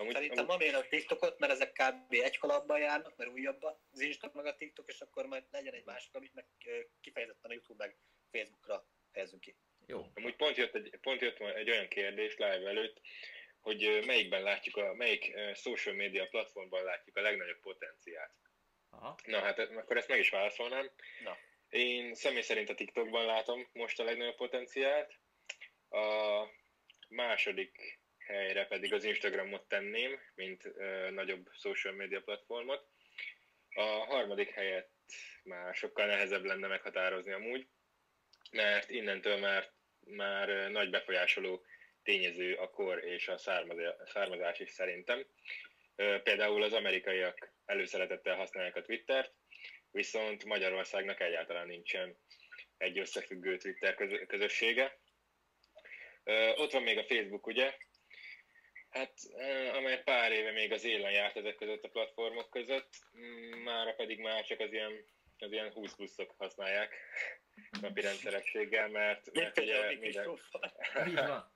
Amúgy, szerintem amúgy, még a TikTokot, mert ezek kb. egy kalapban járnak, mert újabb az Insta meg a TikTok, és akkor majd legyen egy másik, amit meg kifejezetten a YouTube meg Facebookra fejezünk ki. Jó. amúgy pont, jött egy, pont jött egy olyan kérdés live előtt, hogy melyikben látjuk, a, melyik social media platformban látjuk a legnagyobb potenciált. Aha. Na hát akkor ezt meg is válaszolnám. Na. Én személy szerint a TikTokban látom most a legnagyobb potenciált. A második helyre pedig az Instagramot tenném, mint ö, nagyobb social media platformot. A harmadik helyet már sokkal nehezebb lenne meghatározni amúgy, mert innentől már, már nagy befolyásoló tényező a kor és a származás is szerintem. Például az amerikaiak előszeretettel használják a Twittert, viszont Magyarországnak egyáltalán nincsen egy összefüggő Twitter közössége. Ott van még a Facebook, ugye, Hát, amely pár éve még az élen járt ezek között a platformok között, mára pedig már csak az ilyen, az ilyen 20 pluszok használják napi rendszerességgel, mert, mert ugye minden...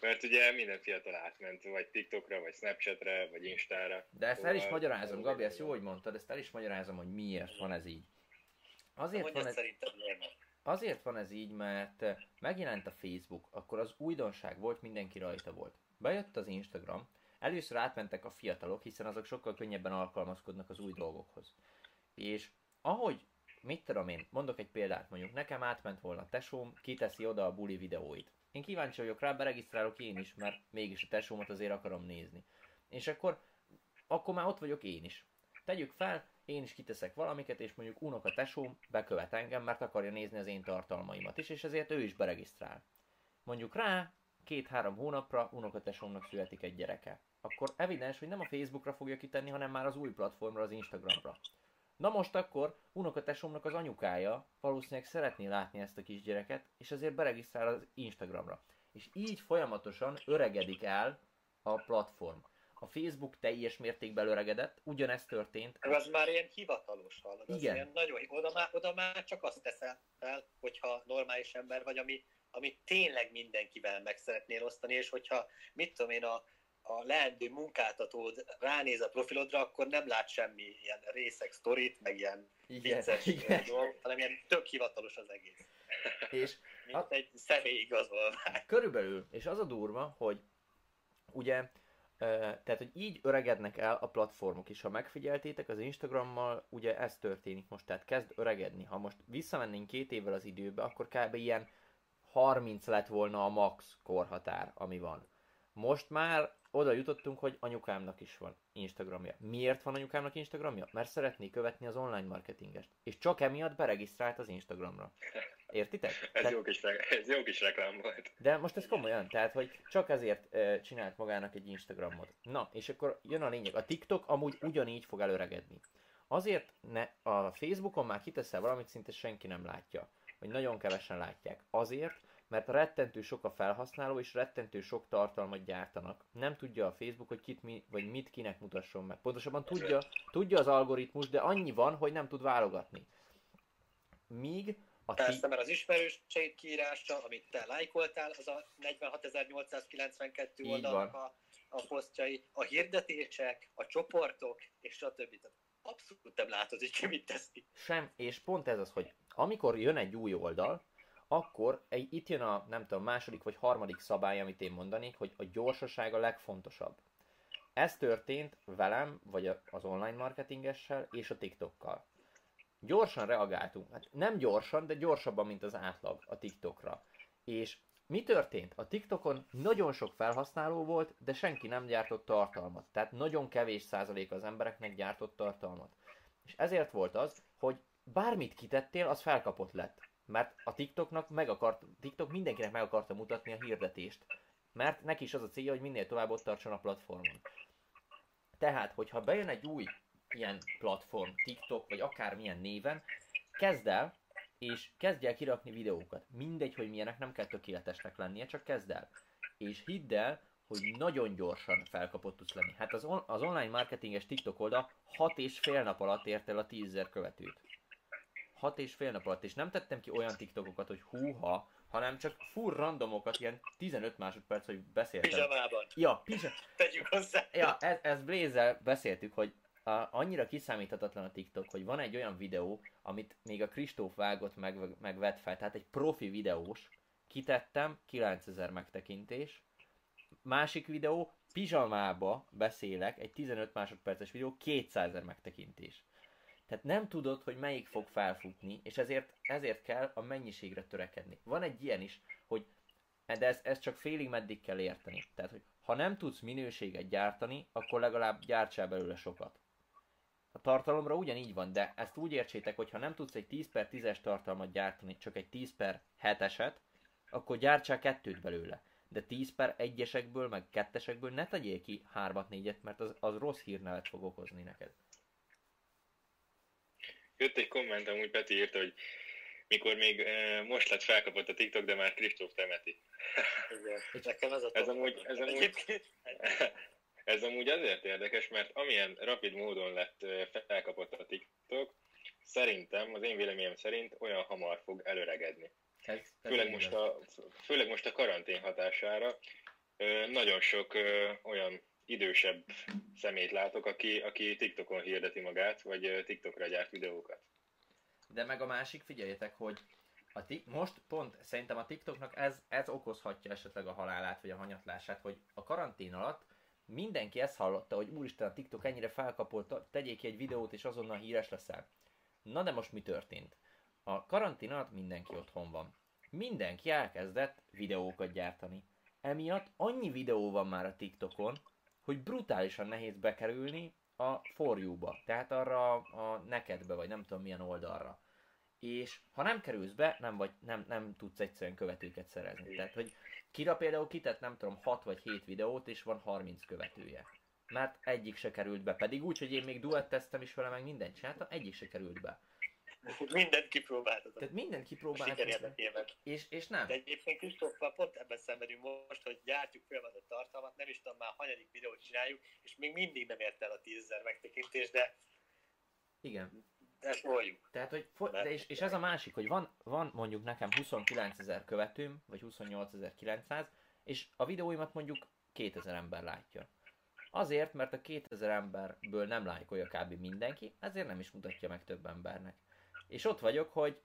Mert ugye minden fiatal átment, vagy TikTokra, vagy Snapchatre, vagy Instára. De ezt el is szóval magyarázom, Gabi, ezt jó, hogy mondtad, ezt el is magyarázom, hogy miért van ez így. Azért van ez... Azért van ez így, mert megjelent a Facebook, akkor az újdonság volt, mindenki rajta volt. Bejött az Instagram, először átmentek a fiatalok, hiszen azok sokkal könnyebben alkalmazkodnak az új dolgokhoz. És ahogy, mit tudom én, mondok egy példát, mondjuk nekem átment volna a tesóm, kiteszi oda a buli videóit. Én kíváncsi vagyok rá, beregisztrálok én is, mert mégis a tesómat azért akarom nézni. És akkor, akkor már ott vagyok én is. Tegyük fel, én is kiteszek valamiket, és mondjuk unoka tesóm bekövet engem, mert akarja nézni az én tartalmaimat is, és ezért ő is beregisztrál. Mondjuk rá, két-három hónapra unokatesómnak születik egy gyereke. Akkor evidens, hogy nem a Facebookra fogja kitenni, hanem már az új platformra, az Instagramra. Na most akkor unokatesómnak az anyukája valószínűleg szeretné látni ezt a kisgyereket, és ezért beregisztrál az Instagramra. És így folyamatosan öregedik el a platform. A Facebook teljes mértékben öregedett, ugyanezt történt. Az már ilyen hivatalos hallod. Igen. Ilyen nagyon, oda, már, oda már csak azt teszel fel, hogyha normális ember vagy, ami amit tényleg mindenkivel meg szeretnél osztani, és hogyha, mit tudom én, a, a leendő munkáltatód ránéz a profilodra, akkor nem lát semmi ilyen részek sztorit, meg ilyen igen, vicces igen. dolog, hanem ilyen tök hivatalos az egész. És Mint a... egy személyigazolvány. Körülbelül, és az a durva, hogy ugye tehát, hogy így öregednek el a platformok is. Ha megfigyeltétek, az Instagrammal ugye ez történik most, tehát kezd öregedni. Ha most visszamennénk két évvel az időbe, akkor kb. ilyen 30 lett volna a max korhatár, ami van. Most már oda jutottunk, hogy anyukámnak is van Instagramja. Miért van anyukámnak Instagramja? Mert szeretné követni az online marketingest. És csak emiatt beregisztrált az Instagramra. Értitek? ez, tehát... jó kis, ez jó kis reklám volt. De most ez komolyan, tehát hogy csak ezért e, csinált magának egy Instagramot. Na, és akkor jön a lényeg. A TikTok amúgy ugyanígy fog előregedni. Azért ne, a Facebookon már kiteszel valamit, szinte senki nem látja hogy nagyon kevesen látják. Azért, mert rettentő sok a felhasználó, és rettentő sok tartalmat gyártanak. Nem tudja a Facebook, hogy kit mi, vagy mit kinek mutasson meg. Pontosabban tudja, tudja az algoritmus, de annyi van, hogy nem tud válogatni. Míg a Persze, mert az ismerőség kiírása, amit te lájkoltál, az a 46.892 oldalnak a, a posztjai, a hirdetések, a csoportok, és stb. Tehát abszolút nem látod, hogy ki mit tesz ki. Sem, és pont ez az, hogy amikor jön egy új oldal, akkor egy, itt jön a, nem tudom, második vagy harmadik szabály, amit én mondanék, hogy a gyorsaság a legfontosabb. Ez történt velem, vagy az online marketingessel és a TikTokkal. Gyorsan reagáltunk. Hát nem gyorsan, de gyorsabban, mint az átlag a TikTokra. És mi történt? A TikTokon nagyon sok felhasználó volt, de senki nem gyártott tartalmat. Tehát nagyon kevés százalék az embereknek gyártott tartalmat. És ezért volt az, hogy bármit kitettél, az felkapott lett. Mert a TikToknak meg akart, TikTok mindenkinek meg akarta mutatni a hirdetést. Mert neki is az a célja, hogy minél tovább ott tartson a platformon. Tehát, hogyha bejön egy új ilyen platform, TikTok, vagy akármilyen néven, kezd el, és kezdj el kirakni videókat. Mindegy, hogy milyenek, nem kell tökéletesnek lennie, csak kezd el. És hidd el, hogy nagyon gyorsan felkapott tudsz lenni. Hát az, on- az online marketinges TikTok oldal 6 és fél nap alatt ért el a 10 követőt. 6 és fél nap alatt, és nem tettem ki olyan TikTokokat, hogy húha, hanem csak full randomokat, ilyen 15 másodperc, hogy beszéltem. Pizsamában. Ja, pizsa... Tegyük hozzá. Ja, ez, ez Blaze beszéltük, hogy a, annyira kiszámíthatatlan a TikTok, hogy van egy olyan videó, amit még a Kristóf vágott meg, meg vett fel, tehát egy profi videós, kitettem, 9000 megtekintés, másik videó, pizsamába beszélek, egy 15 másodperces videó, 200 ezer megtekintés. Tehát nem tudod, hogy melyik fog felfutni, és ezért, ezért kell a mennyiségre törekedni. Van egy ilyen is, hogy de ezt, ezt csak félig meddig kell érteni. Tehát, hogy ha nem tudsz minőséget gyártani, akkor legalább gyártsál belőle sokat. A tartalomra ugyanígy van, de ezt úgy értsétek, hogy ha nem tudsz egy 10 per 10-es tartalmat gyártani, csak egy 10 per 7-eset, akkor gyártsál kettőt belőle. De 10 per 1-esekből, meg 2-esekből ne tegyél ki 3-4-et, mert az, az rossz hírnevet fog okozni neked. Jött egy komment, amúgy Peti írta, hogy mikor még e, most lett felkapott a TikTok, de már Kristóf temeti. Nekem ez a ez amúgy, ez amúgy, ez amúgy azért érdekes, mert amilyen rapid módon lett felkapott a TikTok, szerintem, az én véleményem szerint olyan hamar fog előregedni. Ez főleg, most a, főleg most a karantén hatására nagyon sok olyan idősebb szemét látok, aki, aki TikTokon hirdeti magát, vagy TikTokra gyárt videókat. De meg a másik, figyeljetek, hogy a ti- most pont szerintem a TikToknak ez, ez okozhatja esetleg a halálát, vagy a hanyatlását, hogy a karantén alatt mindenki ezt hallotta, hogy úristen a TikTok ennyire felkapott, tegyék ki egy videót, és azonnal híres leszel. Na de most mi történt? A karantén alatt mindenki otthon van. Mindenki elkezdett videókat gyártani. Emiatt annyi videó van már a TikTokon, hogy brutálisan nehéz bekerülni a For You-ba, tehát arra a nekedbe, vagy nem tudom milyen oldalra. És ha nem kerülsz be, nem, vagy, nem, nem tudsz egyszerűen követőket szerezni. Tehát, hogy Kira például kitett nem tudom 6 vagy 7 videót, és van 30 követője. Mert egyik se került be. Pedig úgy, hogy én még duetteztem is vele, meg mindent csináltam, egyik se került be. Mindent kipróbáltatok. Tehát mindent kipróbáltatok. És, és nem. De egyébként Kristóffal pont ebben szenvedünk most, hogy gyártjuk folyamatot tartalmat, nem is tudom már hanyadik videót csináljuk, és még mindig nem ért el a tízezer megtekintés, de igen. Ezt mondjuk. Tehát, hogy fo- de és, és, ez a másik, hogy van, van mondjuk nekem 29 ezer követőm, vagy 28.900, és a videóimat mondjuk 2000 ember látja. Azért, mert a 2000 emberből nem lájkolja kb. mindenki, ezért nem is mutatja meg több embernek. És ott vagyok, hogy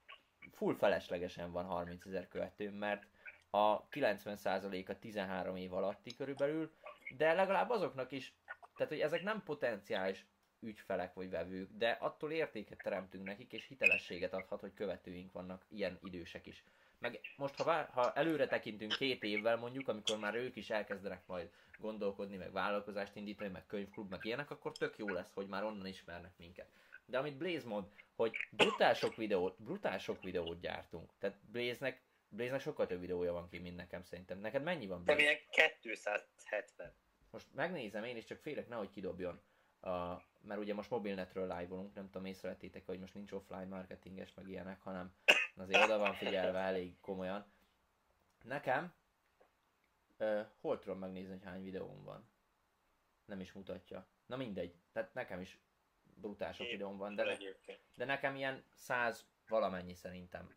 full feleslegesen van 30 ezer követőm, mert a 90%-a 13 év alatti körülbelül, de legalább azoknak is, tehát hogy ezek nem potenciális ügyfelek vagy vevők, de attól értéket teremtünk nekik, és hitelességet adhat, hogy követőink vannak, ilyen idősek is. Meg most, ha, vár, ha előre tekintünk két évvel mondjuk, amikor már ők is elkezdenek majd gondolkodni, meg vállalkozást indítani, meg könyvklub, meg ilyenek, akkor tök jó lesz, hogy már onnan ismernek minket. De amit Blaze mond, hogy brutál sok videót, brutál sok videót gyártunk. Tehát Blaze-nek, Blaze-nek sokkal több videója van ki, mint nekem szerintem. Neked mennyi van Blaze? Milyen 270. Most megnézem én, és csak félek, nehogy kidobjon. A, mert ugye most mobilnetről live-olunk, nem tudom, észrevettétek, hogy most nincs offline marketinges, meg ilyenek, hanem azért oda van figyelve elég komolyan. Nekem, uh, hol tudom megnézni, hogy hány videóm van? Nem is mutatja. Na mindegy, tehát nekem is brutál sok videóm van, de, ne, de nekem ilyen száz valamennyi szerintem.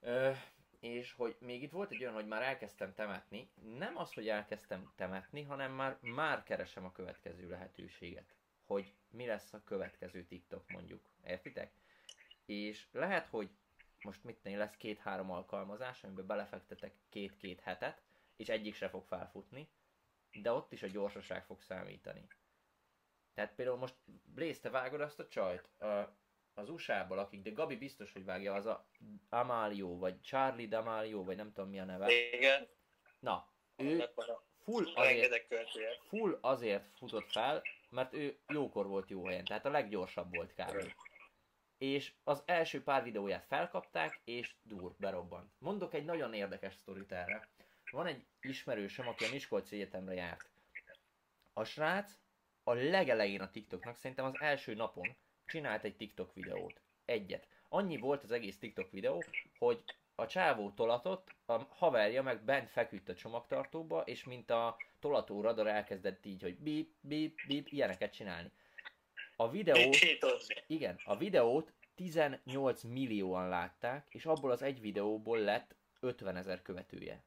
Ö, és hogy még itt volt egy olyan, hogy már elkezdtem temetni, nem az, hogy elkezdtem temetni, hanem már, már keresem a következő lehetőséget, hogy mi lesz a következő TikTok mondjuk, értitek? És lehet, hogy most mit tenni, lesz két-három alkalmazás, amiben belefektetek két-két hetet, és egyik se fog felfutni, de ott is a gyorsaság fog számítani. Tehát például most Blaze, te vágod azt a csajt a, az USA-ból, akik, de Gabi biztos, hogy vágja, az a Amalio, vagy Charlie D'Amalio, vagy nem tudom mi a neve. Igen. Na, ő full azért, full azért futott fel, mert ő jókor volt jó helyen, tehát a leggyorsabb volt kb. És az első pár videóját felkapták, és dur, berobbant. Mondok egy nagyon érdekes sztorit erre. Van egy ismerősöm, aki a Miskolci Egyetemre járt. A srác a legelején a TikToknak, szerintem az első napon csinált egy TikTok videót. Egyet. Annyi volt az egész TikTok videó, hogy a csávó tolatott, a haverja meg bent feküdt a csomagtartóba, és mint a tolató radar elkezdett így, hogy bip, bip, bip, ilyeneket csinálni. A videót, igen, a videót 18 millióan látták, és abból az egy videóból lett 50 ezer követője.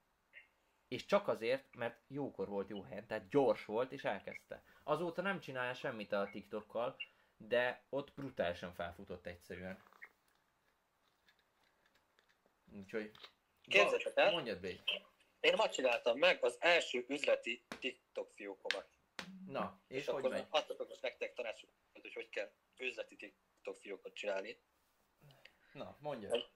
És csak azért, mert jókor volt jó helyen, tehát gyors volt, és elkezdte. Azóta nem csinálja semmit a TikTokkal, de ott brutálisan felfutott egyszerűen. Úgyhogy... Képzeljétek el, mondjad be. Én ma csináltam meg az első üzleti TikTok fiókomat. Na, és, és hogy akkor megy? adtatok most nektek tanácsokat, hogy hogy kell üzleti TikTok fiókot csinálni. Na, mondja. Hogy,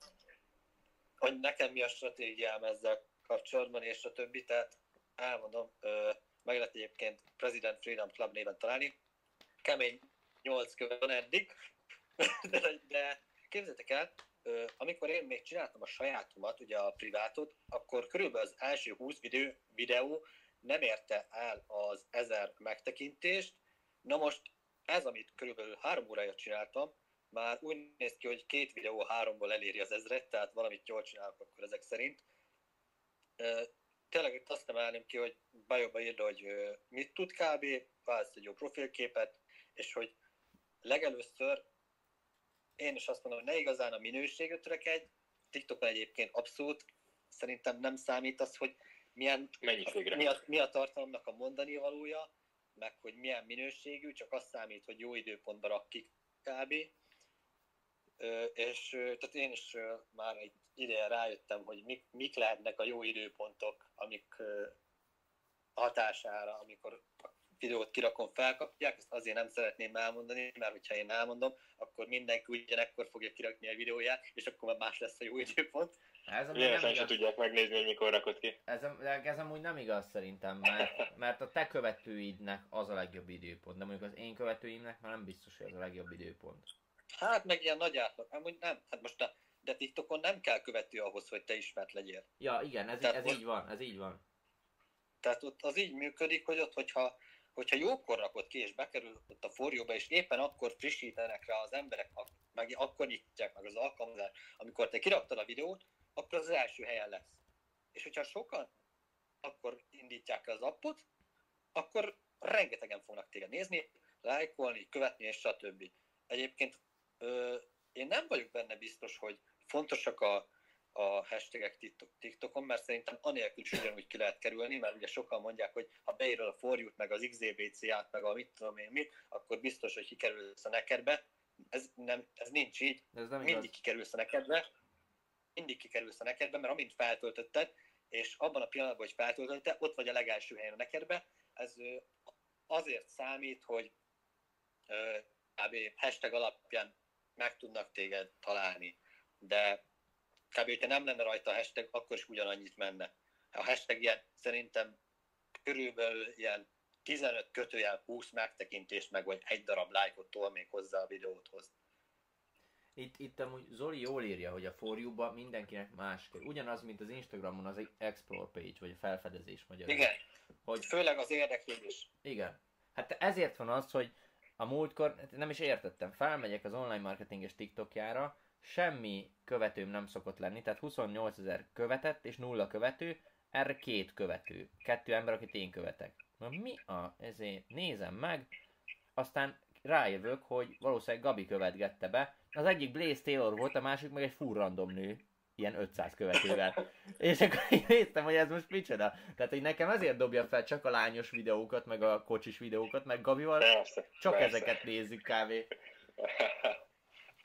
hogy nekem mi a stratégiám ezzel kapcsolatban, és a többi, tehát elmondom, ö, meg lehet egyébként President Freedom Club néven találni. Kemény 8 követ van eddig, de, de képzeljétek el, amikor én még csináltam a sajátomat, ugye a privátot, akkor körülbelül az első 20 videó, videó nem érte el az 1000 megtekintést. Na most ez, amit körülbelül három órája csináltam, már úgy néz ki, hogy két videó háromból eléri az ezret, tehát valamit jól csinálok akkor ezek szerint. Tényleg itt azt emelném ki, hogy bajobba írja, hogy mit tud kb, választ egy jó profilképet, és hogy legelőször én is azt mondom, hogy ne igazán a minőségre törekedj, TikTokon egyébként abszolút szerintem nem számít az, hogy milyen, Mennyiségre. mi, a, mi a tartalomnak a mondani valója, meg hogy milyen minőségű, csak az számít, hogy jó időpontban rak ki kb. És tehát én is már egy ideje rájöttem, hogy mik, mik lehetnek a jó időpontok, amik hatására, amikor a videót kirakom, felkapják, ezt azért nem szeretném elmondani, mert hogyha én elmondom, akkor mindenki ugyanekkor fogja kirakni a videóját, és akkor már más lesz a jó időpont. Ez Véletlen nem se igaz. tudják megnézni, hogy mikor rakod ki. Ez, ez amúgy nem igaz szerintem, mert, mert a te követőidnek az a legjobb időpont, de mondjuk az én követőimnek már nem biztos, hogy ez a legjobb időpont. Hát meg ilyen nagy átlag, amúgy nem, hát most a, de TikTokon nem kell követő ahhoz, hogy te ismert legyél. Ja, igen, ez, Tehát ez most- így van, ez így van. Tehát ott az így működik, hogy ott, hogyha, hogyha jókor rakod ki, és bekerül ott a forjóba, és éppen akkor frissítenek rá az emberek, meg akkor nyitják meg az alkalmazást, amikor te kiraktad a videót, akkor az első helyen lesz. És hogyha sokan akkor indítják az appot, akkor rengetegen fognak téged nézni, lájkolni, követni, és stb. Egyébként én nem vagyok benne biztos, hogy fontosak a, a hashtagek TikTok, TikTokon, mert szerintem anélkül is ugyanúgy ki lehet kerülni, mert ugye sokan mondják, hogy ha beírod a forjút, meg az XZBC-át, meg a mit tudom én mit, akkor biztos, hogy kikerülsz a nekedbe. Ez, nem, ez nincs így, ez nem mindig igaz. kikerülsz a nekedbe, mindig kikerülsz a nekedbe, mert amint feltöltötted, és abban a pillanatban, hogy feltöltötted, ott vagy a legelső helyen a nekedbe, ez azért számít, hogy kb. hashtag alapján meg tudnak téged találni, de kb. hogyha nem lenne rajta a hashtag, akkor is ugyanannyit menne. A hashtag ilyen szerintem körülbelül ilyen 15 kötőjel 20 megtekintést meg, vagy egy darab lájkot tol még hozzá a videóthoz. Itt, itt amúgy Zoli jól írja, hogy a For You-ba mindenkinek más kell. Ugyanaz, mint az Instagramon az Explore page, vagy a felfedezés magyarul. Igen, Hogy főleg az érdeklődés. Igen. Hát ezért van az, hogy a múltkor, hát nem is értettem, felmegyek az online marketinges TikTokjára, semmi követőm nem szokott lenni, tehát 28 ezer követett és nulla követő, erre két követő, kettő ember, akit én követek. Na mi a, ezért nézem meg, aztán rájövök, hogy valószínűleg Gabi követgette be, az egyik Blaze Taylor volt, a másik meg egy full nő, ilyen 500 követővel. És akkor én néztem, hogy ez most micsoda. Tehát, hogy nekem ezért dobja fel csak a lányos videókat, meg a kocsis videókat, meg Gabival Persze. csak persze. ezeket nézzük kávé.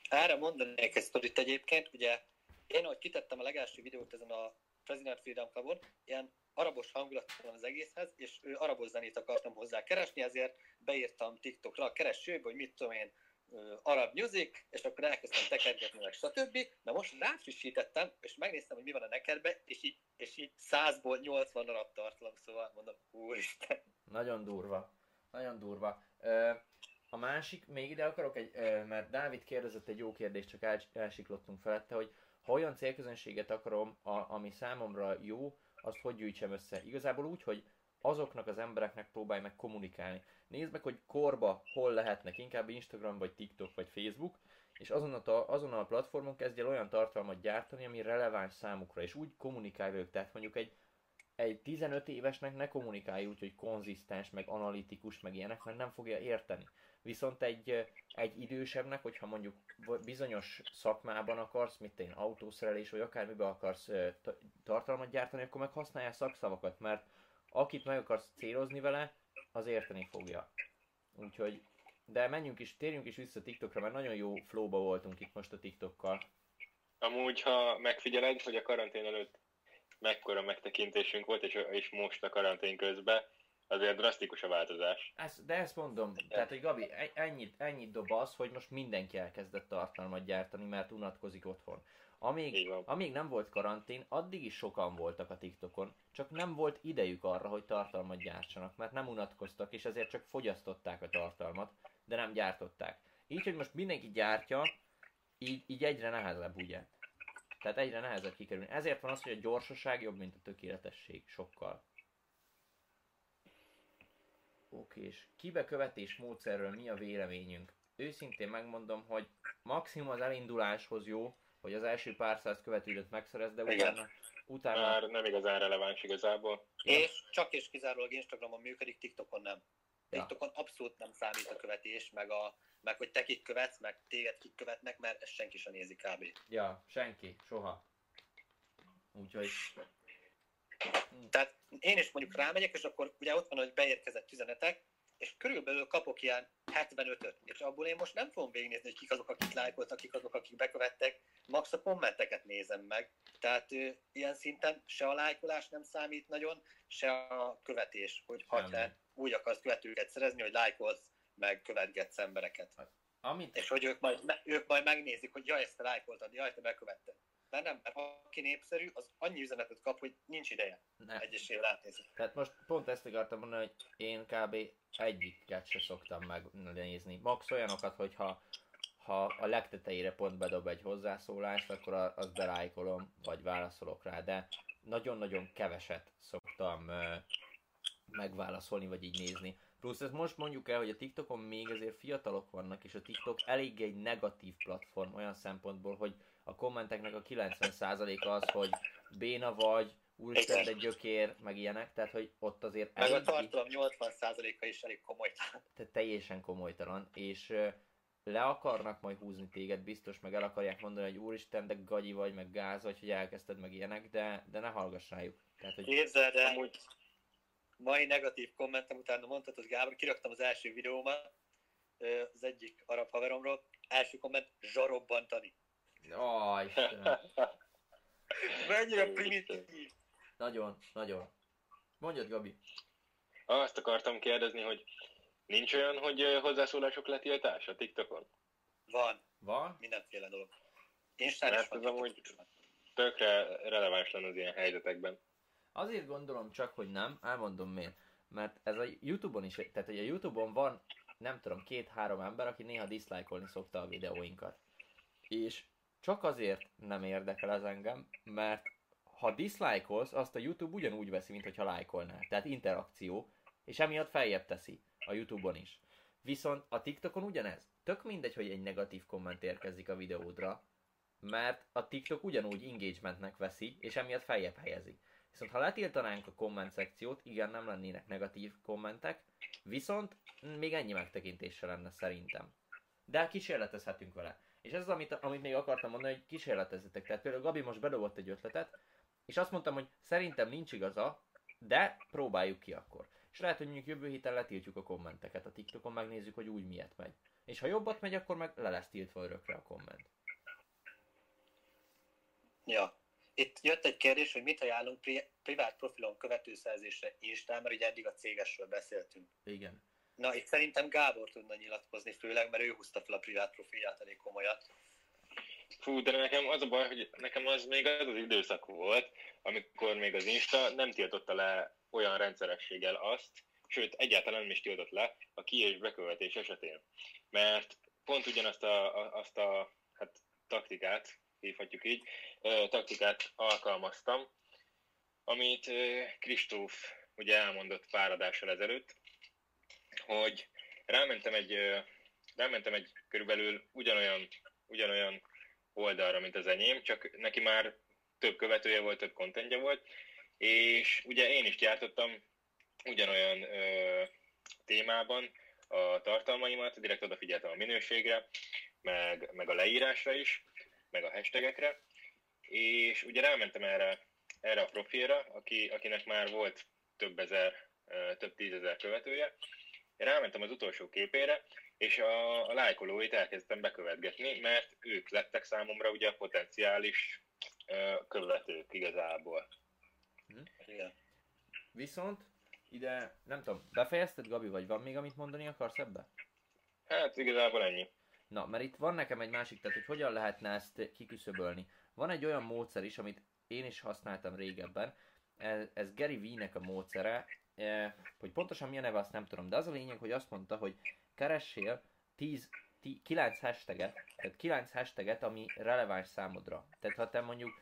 Erre mondanék egy sztorit egyébként, ugye én, ahogy kitettem a legelső videót ezen a President Freedom Clubon, ilyen arabos hangulat van az egészhez, és ő arabos zenét akartam hozzá keresni, ezért beírtam TikTokra a keresőbe, hogy mit tudom én, arab music, és akkor elkezdtem tekergetni, meg stb. Na most ráfrissítettem, és megnéztem, hogy mi van a nekedbe, és így, és így 100-ból 80 arab tartalom, szóval mondom, úristen. Nagyon durva. Nagyon durva. A másik, még ide akarok egy, mert Dávid kérdezett egy jó kérdést, csak el, elsiklottunk felette, hogy ha olyan célközönséget akarom, a, ami számomra jó, azt hogy gyűjtsem össze? Igazából úgy, hogy azoknak az embereknek próbálj meg kommunikálni. Nézd meg, hogy korba hol lehetnek, inkább Instagram, vagy TikTok, vagy Facebook, és azon a, azon a platformon kezdj el olyan tartalmat gyártani, ami releváns számukra, és úgy kommunikálj velük. Tehát mondjuk egy, egy 15 évesnek ne kommunikálj úgy, hogy konzisztens, meg analitikus, meg ilyenek, mert nem fogja érteni. Viszont egy, egy idősebbnek, hogyha mondjuk bizonyos szakmában akarsz, mint én autószerelés, vagy akármiben akarsz tartalmat gyártani, akkor meg használják szakszavakat, mert akit meg akarsz célozni vele, az érteni fogja. Úgyhogy, de menjünk is, térjünk is vissza TikTokra, mert nagyon jó flowba voltunk itt most a TikTokkal. Amúgy, ha megfigyeled, hogy a karantén előtt mekkora megtekintésünk volt, és, és most a karantén közben, azért drasztikus a változás. Ezt, de ezt mondom, tehát, hogy Gabi, e- ennyit, ennyit dob az, hogy most mindenki elkezdett tartalmat gyártani, mert unatkozik otthon. Amíg, amíg nem volt karantén, addig is sokan voltak a TikTokon, csak nem volt idejük arra, hogy tartalmat gyártsanak, mert nem unatkoztak, és ezért csak fogyasztották a tartalmat, de nem gyártották. Így, hogy most mindenki gyártja, így, így egyre nehezebb, ugye? Tehát egyre nehezebb kikerülni. Ezért van az, hogy a gyorsaság jobb, mint a tökéletesség, sokkal. Oké, és kibekövetés módszerről mi a véleményünk? Őszintén megmondom, hogy maximum az elinduláshoz jó, hogy az első pár száz követődet megszerez, de Igen. utána, utána Már nem igazán releváns igazából. És csak és kizárólag Instagramon működik, TikTokon nem. Ja. TikTokon abszolút nem számít a követés, meg, a, meg hogy te kik követsz, meg téged kik követnek, mert ezt senki sem nézi kb. Ja, senki, soha. Úgyhogy... Tehát én is mondjuk rámegyek, és akkor ugye ott van, hogy beérkezett üzenetek, és körülbelül kapok ilyen 75-öt, és abból én most nem fogom végignézni, hogy kik azok, akik lájkoltak, kik azok, akik bekövettek, max a kommenteket nézem meg. Tehát ö, ilyen szinten se a lájkolás nem számít nagyon, se a követés, hogy ha te úgy akarsz követőket szerezni, hogy lájkolsz, meg követgetsz embereket. Amit... És hogy ők majd, ők majd megnézik, hogy jaj, ezt te lájkoltad, jaj, te bekövetted. Mert nem, mert aki népszerű, az annyi üzenetet kap, hogy nincs ideje Ne. egyesével átnézni. Tehát most pont ezt akartam mondani, hogy én kb. egyiket se szoktam megnézni. Max olyanokat, hogyha ha a legtetejére pont bedob egy hozzászólást, akkor azt belájkolom, vagy válaszolok rá, de nagyon-nagyon keveset szoktam megválaszolni, vagy így nézni. Plusz ezt most mondjuk el, hogy a TikTokon még azért fiatalok vannak, és a TikTok eléggé egy negatív platform olyan szempontból, hogy a kommenteknek a 90%-a az, hogy béna vagy, úristen, de gyökér, meg ilyenek, tehát hogy ott azért Meg a tartalom 80%-a is elég komoly. tehát teljesen komolytalan, és le akarnak majd húzni téged, biztos, meg el akarják mondani, hogy úristen, de gagyi vagy, meg gáz vagy, hogy elkezdted meg ilyenek, de, de ne hallgass rájuk. Tehát, hogy Képzeld el, Amúgy mai negatív kommentem utána mondtad, hogy Gábor, kiraktam az első videómat, az egyik arab haveromról, első komment, zsarobbantani. Ó, Istenem. Mennyire primitív. Nagyon, nagyon. Mondjad, Gabi. azt akartam kérdezni, hogy nincs olyan, hogy hozzászólások letiltás a TikTokon? Van, Van? mindenféle dolog. Instán is Mert van. ez amúgy- Tökre releváns lenne az ilyen helyzetekben. Azért gondolom csak, hogy nem, elmondom miért. Mert ez a Youtube-on is, tehát hogy a Youtube-on van, nem tudom, két-három ember, aki néha diszlájkolni szokta a videóinkat. És csak azért nem érdekel ez engem, mert ha diszlájkolsz, azt a YouTube ugyanúgy veszi, mint hogyha lájkolnál. Tehát interakció, és emiatt feljebb teszi a YouTube-on is. Viszont a TikTokon ugyanez. Tök mindegy, hogy egy negatív komment érkezik a videódra, mert a TikTok ugyanúgy engagementnek veszi, és emiatt feljebb helyezi. Viszont ha letiltanánk a komment szekciót, igen, nem lennének negatív kommentek, viszont még ennyi megtekintése lenne szerintem. De kísérletezhetünk vele. És ez az, amit, amit még akartam mondani, hogy kísérletezzetek. Tehát például Gabi most bedobott egy ötletet, és azt mondtam, hogy szerintem nincs igaza, de próbáljuk ki akkor. És lehet, hogy mondjuk jövő héten letiltjuk a kommenteket a TikTokon, megnézzük, hogy úgy miért megy. És ha jobbat megy, akkor meg le lesz tiltva örökre a komment. Ja. Itt jött egy kérdés, hogy mit ajánlunk pri- privát profilon követőszerzésre Instán, mert ugye eddig a cégesről beszéltünk. Igen. Na, itt szerintem Gábor tudna nyilatkozni, főleg, mert ő húzta fel a privát profilját elég komolyat. Fú, de nekem az a baj, hogy nekem az még az az időszak volt, amikor még az Insta nem tiltotta le olyan rendszerességgel azt, sőt, egyáltalán nem is tiltott le a ki- és bekövetés esetén. Mert pont ugyanazt a, a, azt a hát, taktikát, hívhatjuk így, taktikát alkalmaztam, amit Kristóf ugye elmondott pár adással ezelőtt, hogy rámentem egy, rámentem egy körülbelül ugyanolyan, ugyanolyan oldalra, mint az enyém, csak neki már több követője volt, több kontentje volt, és ugye én is gyártottam ugyanolyan ö, témában a tartalmaimat, direkt odafigyeltem a minőségre, meg, meg a leírásra is, meg a hashtagekre, és ugye rámentem erre, erre a profilra, aki, akinek már volt több ezer, több tízezer követője, én rámentem az utolsó képére, és a, a lájkolóit elkezdtem bekövetgetni, mert ők lettek számomra ugye a potenciális ö, követők igazából. Igen. Viszont ide, nem tudom, befejezted Gabi, vagy van még amit mondani akarsz ebbe? Hát igazából ennyi. Na, mert itt van nekem egy másik, tehát hogy hogyan lehetne ezt kiküszöbölni. van egy olyan módszer is, amit én is használtam régebben, ez, ez Gary Vee-nek a módszere, hogy pontosan milyen neve azt nem tudom, de az a lényeg, hogy azt mondta, hogy keressél 10, 10 9 hashtaget, tehát 9 hashtaget, ami releváns számodra. Tehát ha te mondjuk,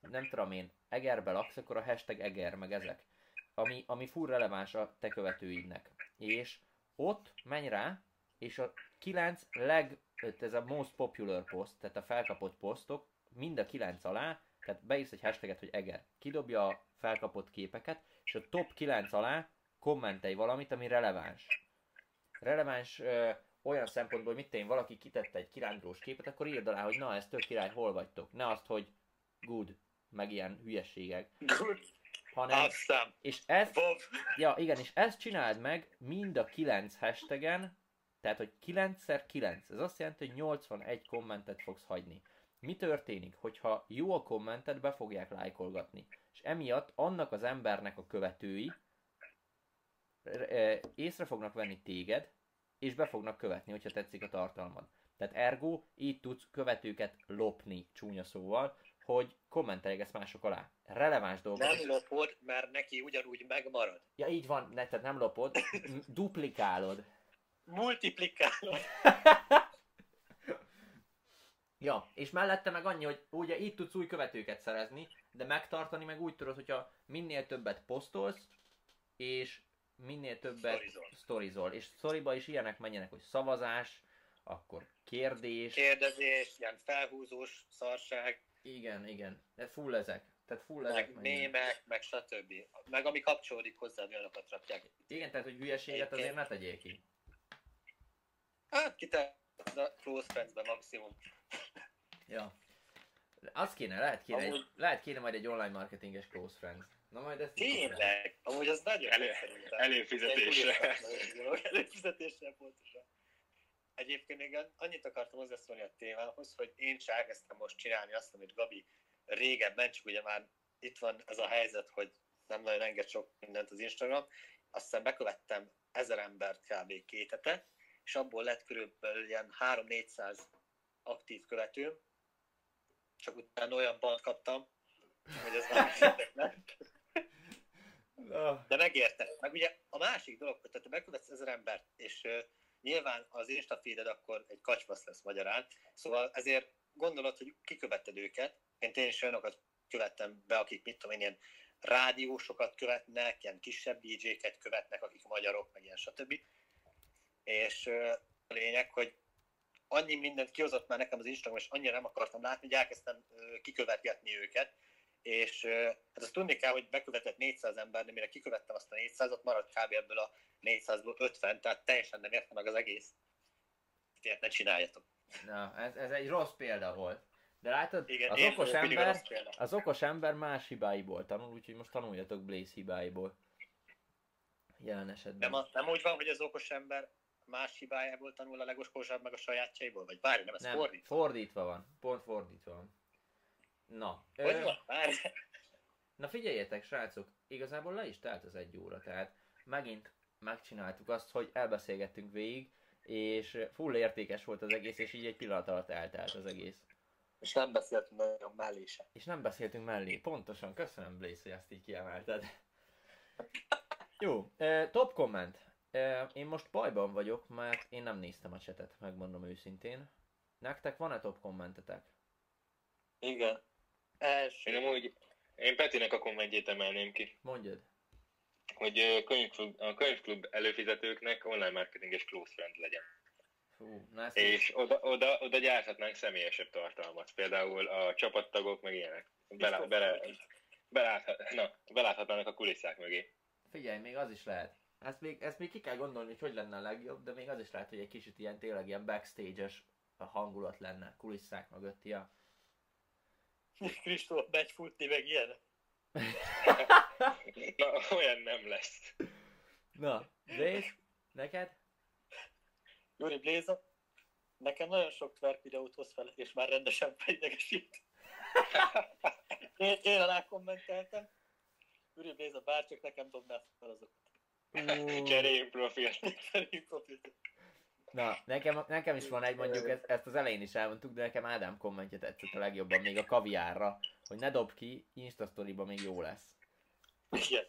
nem tudom én, Egerbe laksz, akkor a hashtag Eger, meg ezek. Ami, ami full releváns a te követőidnek. És ott menj rá, és a 9 leg, ez a most popular post, tehát a felkapott posztok, mind a 9 alá, tehát beírsz egy hashtaget, hogy Eger, kidobja a felkapott képeket, és a top 9 alá kommentelj valamit, ami releváns. Releváns ö, olyan szempontból, hogy mit én, valaki kitette egy kirándulós képet, akkor írd alá, hogy na, ez tök király, hol vagytok. Ne azt, hogy good, meg ilyen hülyeségek. Good. Hanem, Aztán. és ezt, Bob. ja igen, és ezt csináld meg mind a 9 hashtagen, tehát, hogy 9x9, ez azt jelenti, hogy 81 kommentet fogsz hagyni. Mi történik, hogyha jó a kommentet, be fogják lájkolgatni. És emiatt annak az embernek a követői eh, észre fognak venni téged, és be fognak követni, hogyha tetszik a tartalmad. Tehát ergo, így tudsz követőket lopni, csúnya szóval, hogy kommenteljegetsz mások alá. Releváns dolgok. Nem lopod, mert neki ugyanúgy megmarad. Ja, így van, ne, tehát nem lopod, duplikálod. Multiplikálod. Ja, és mellette meg annyi, hogy ugye így tudsz új követőket szerezni, de megtartani meg úgy tudod, hogyha minél többet posztolsz, és minél többet Sztorizol. sztorizol. És sztoriba is ilyenek menjenek, hogy szavazás, akkor kérdés. Kérdezés, ilyen felhúzós szarság, Igen, igen. De full ezek. Tehát full ezek meg menjenek. mémek, meg stb. Meg ami kapcsolódik hozzá, olyanokat rakják. Igen, tehát hogy hülyeséget azért ne tegyél ki. Hát kitett a close friends maximum. Ja. Az kéne, lehet kéne, egy, Amúgy- lehet kéne majd egy online marketinges close friends. Na majd ezt. Tényleg? Amúgy az nagyon Elő- előfizetésre. Előfizetésre pontosan. Egyébként még annyit akartam hozzászólni a témához, hogy én is elkezdtem most csinálni azt, amit Gabi régebben, csak ugye már itt van ez a helyzet, hogy nem nagyon enged sok mindent az Instagram, aztán bekövettem ezer embert kb. két hete, és abból lett körülbelül ilyen 3-400 aktív követőm, csak utána olyan bant kaptam, hogy ez már de megérte. Meg ugye a másik dolog, hogy te megkövetsz ezer embert, és nyilván az Insta feeded akkor egy kacsvasz lesz magyarán, szóval ezért gondolod, hogy kikövetted őket. Én én is olyanokat követtem be, akik mit tudom én, ilyen rádiósokat követnek, ilyen kisebb DJ-ket követnek, akik magyarok, meg ilyen stb. És a lényeg, hogy annyi mindent kihozott már nekem az Instagram, és annyira nem akartam látni, hogy elkezdtem kikövetgetni őket, és hát azt tudni kell, hogy bekövetett 400 ember, de mire kikövettem azt a 400-ot, maradt kb. ebből a 400-ból 50, tehát teljesen nem érte meg az egész. Ilyet ne csináljatok. na ez, ez egy rossz példa volt. De látod, Igen, az okos vagyok ember, az okos ember más hibáiból tanul, úgyhogy most tanuljatok Blaze hibáiból. Jelen esetben. Nem, az, nem úgy van, hogy az okos ember más hibájából tanul a legoskosabb meg a sajátjaiból? Vagy várj, nem, ez nem, fordítva. fordítva van. Pont fordítva van. Na, Hogy ö, van? Várj. na figyeljetek, srácok, igazából le is telt az egy óra, tehát megint megcsináltuk azt, hogy elbeszélgettünk végig, és full értékes volt az egész, és így egy pillanat alatt eltelt az egész. És nem beszéltünk nagyon mellé sem. És nem beszéltünk mellé. Pontosan, köszönöm Blaze, hogy ezt így kiemelted. Jó, top komment. Én most bajban vagyok, mert én nem néztem a csetet, megmondom őszintén. Nektek van-e top kommentetek? Igen. Első. Én amúgy, én Petinek a kommentjét emelném ki, Mondjad. hogy könyvklub, a könyvklub előfizetőknek online marketinges close friend legyen. Fú, na ezt És oda, oda, oda gyárthatnánk személyesebb tartalmat. Például a csapattagok, meg ilyenek. Bele, bele, beláthat, na, beláthatnának a kulisszák mögé. Figyelj, még az is lehet. Ezt még, ezt még ki kell gondolni, hogy hogy lenne a legjobb, de még az is lehet, hogy egy kicsit ilyen tényleg ilyen backstage-es hangulat lenne, kulisszák mögött, ja. Kristóf megy futni, meg ilyen. Na, olyan nem lesz. Na, Blaze, neked? Júri Bléza, nekem nagyon sok twerk videót hoz fel, és már rendesen felidegesít. én, én alá kommenteltem. Júri Bléza, bárcsak nekem dobná fel azokat. Cseréljünk profilt. Na, nekem, nekem is van egy, mondjuk ezt, ezt az elején is elmondtuk, de nekem Ádám kommentje tetszett a legjobban, még a kaviárra, hogy ne dob ki, Insta még jó lesz. Igen.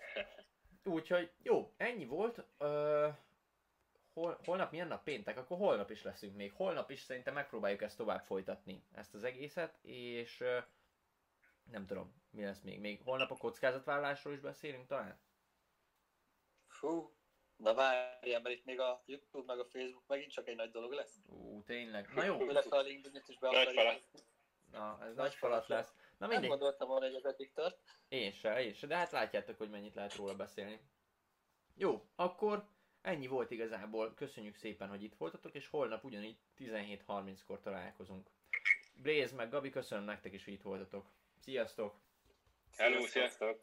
Úgyhogy jó, ennyi volt. Ö, hol, holnap milyen nap? Péntek? Akkor holnap is leszünk még. Holnap is szerintem megpróbáljuk ezt tovább folytatni, ezt az egészet, és ö, nem tudom, mi lesz még. Még holnap a kockázatvállalásról is beszélünk talán? Fú, na várjál, mert itt még a YouTube meg a Facebook megint csak egy nagy dolog lesz. Ú, tényleg. Na jó, Illetve a LinkedIn-et is be Nagy falat. na, ez nagy falat lesz. Na Nem mindegy. gondoltam volna, hogy ez eddig tart. Én se, én se, de hát látjátok, hogy mennyit lehet róla beszélni. Jó, akkor ennyi volt igazából. Köszönjük szépen, hogy itt voltatok, és holnap ugyanígy 17.30-kor találkozunk. Blaze meg Gabi, köszönöm nektek is, hogy itt voltatok. Sziasztok! Hello, sziasztok!